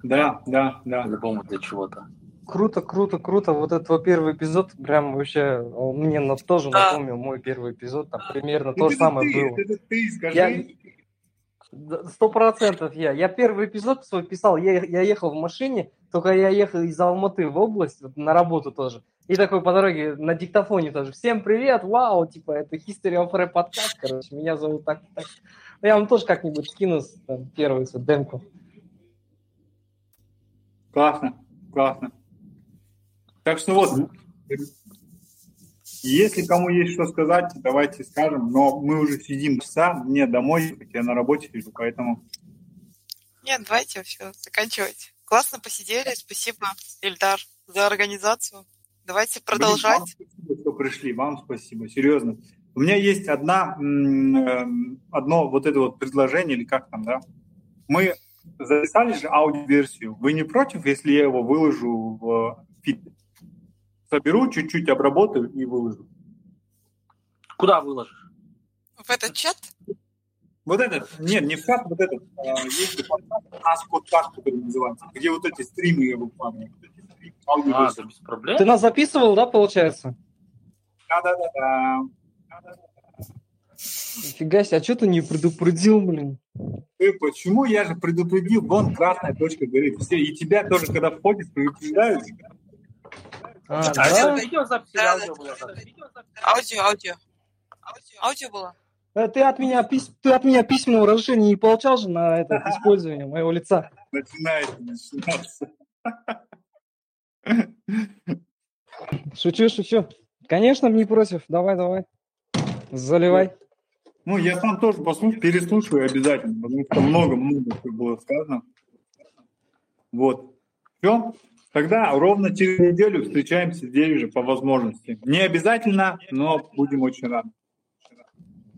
Да, да, да. По-любому для чего-то. Круто, круто, круто. Вот этот первый эпизод прям вообще мне на, тоже да. напомнил мой первый эпизод. Там примерно ну, то же самое ты, было. Это ты, скажи. Сто процентов я. Я первый эпизод свой писал, я, я ехал в машине, только я ехал из Алматы в область, вот, на работу тоже. И такой по дороге на диктофоне тоже. Всем привет, вау, типа, это History of Rap подкаст, короче, меня зовут так, так. Я вам тоже как-нибудь скину там, первую демку. Классно, классно. Так что вот, если кому есть что сказать, давайте скажем, но мы уже сидим часа, мне домой, я на работе сижу, поэтому... Нет, давайте все, заканчивать. Классно посидели, спасибо, Ильдар, за организацию. Давайте продолжать. Блин, вам спасибо, что пришли, вам спасибо, серьезно. У меня есть одна, э, одно вот это вот предложение, или как там, да? Мы записали же аудиоверсию. Вы не против, если я его выложу в feed? соберу, чуть-чуть обработаю и выложу. Куда выложишь? В этот чат? Вот этот, нет, не в чат, вот этот, а, есть подкаст, который называется, где вот эти стримы я выкладываю. А, да, без проблем. Ты нас записывал, да, получается? Да-да-да. Нифига себе, а что ты не предупредил, блин? Ты почему? Я же предупредил, вон красная точка горит. Все, и тебя тоже, когда входишь, предупреждают. А, а да? видео запись аудио было? Аудио, аудио. Аудио было. Э, ты от меня, пись... ты от меня письменного разрешения не получал же на это использование моего лица? Начинается, начинается. Шучу, шучу. Конечно, не против. Давай, давай. Заливай. Ну, я сам тоже послушаю, переслушаю обязательно, потому что много-много было сказано. Вот. Все. Тогда ровно через неделю встречаемся здесь же по возможности. Не обязательно, но будем очень рады.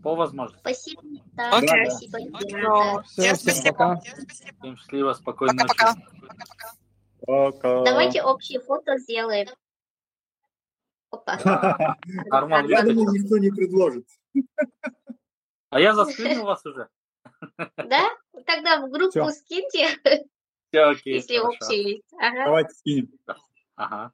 По возможности. Спасибо. Да, okay. спасибо. Okay. Все, всем, всем пока. Всем счастливо, спокойной пока, ночи. Пока. Пока. Давайте общие фото сделаем. Опа. Арман, я думаю, никто не предложит. А я заскринил вас уже. Да? Тогда в группу скиньте. Все окей. Если общие есть. Ага. Давайте скинем. Ага.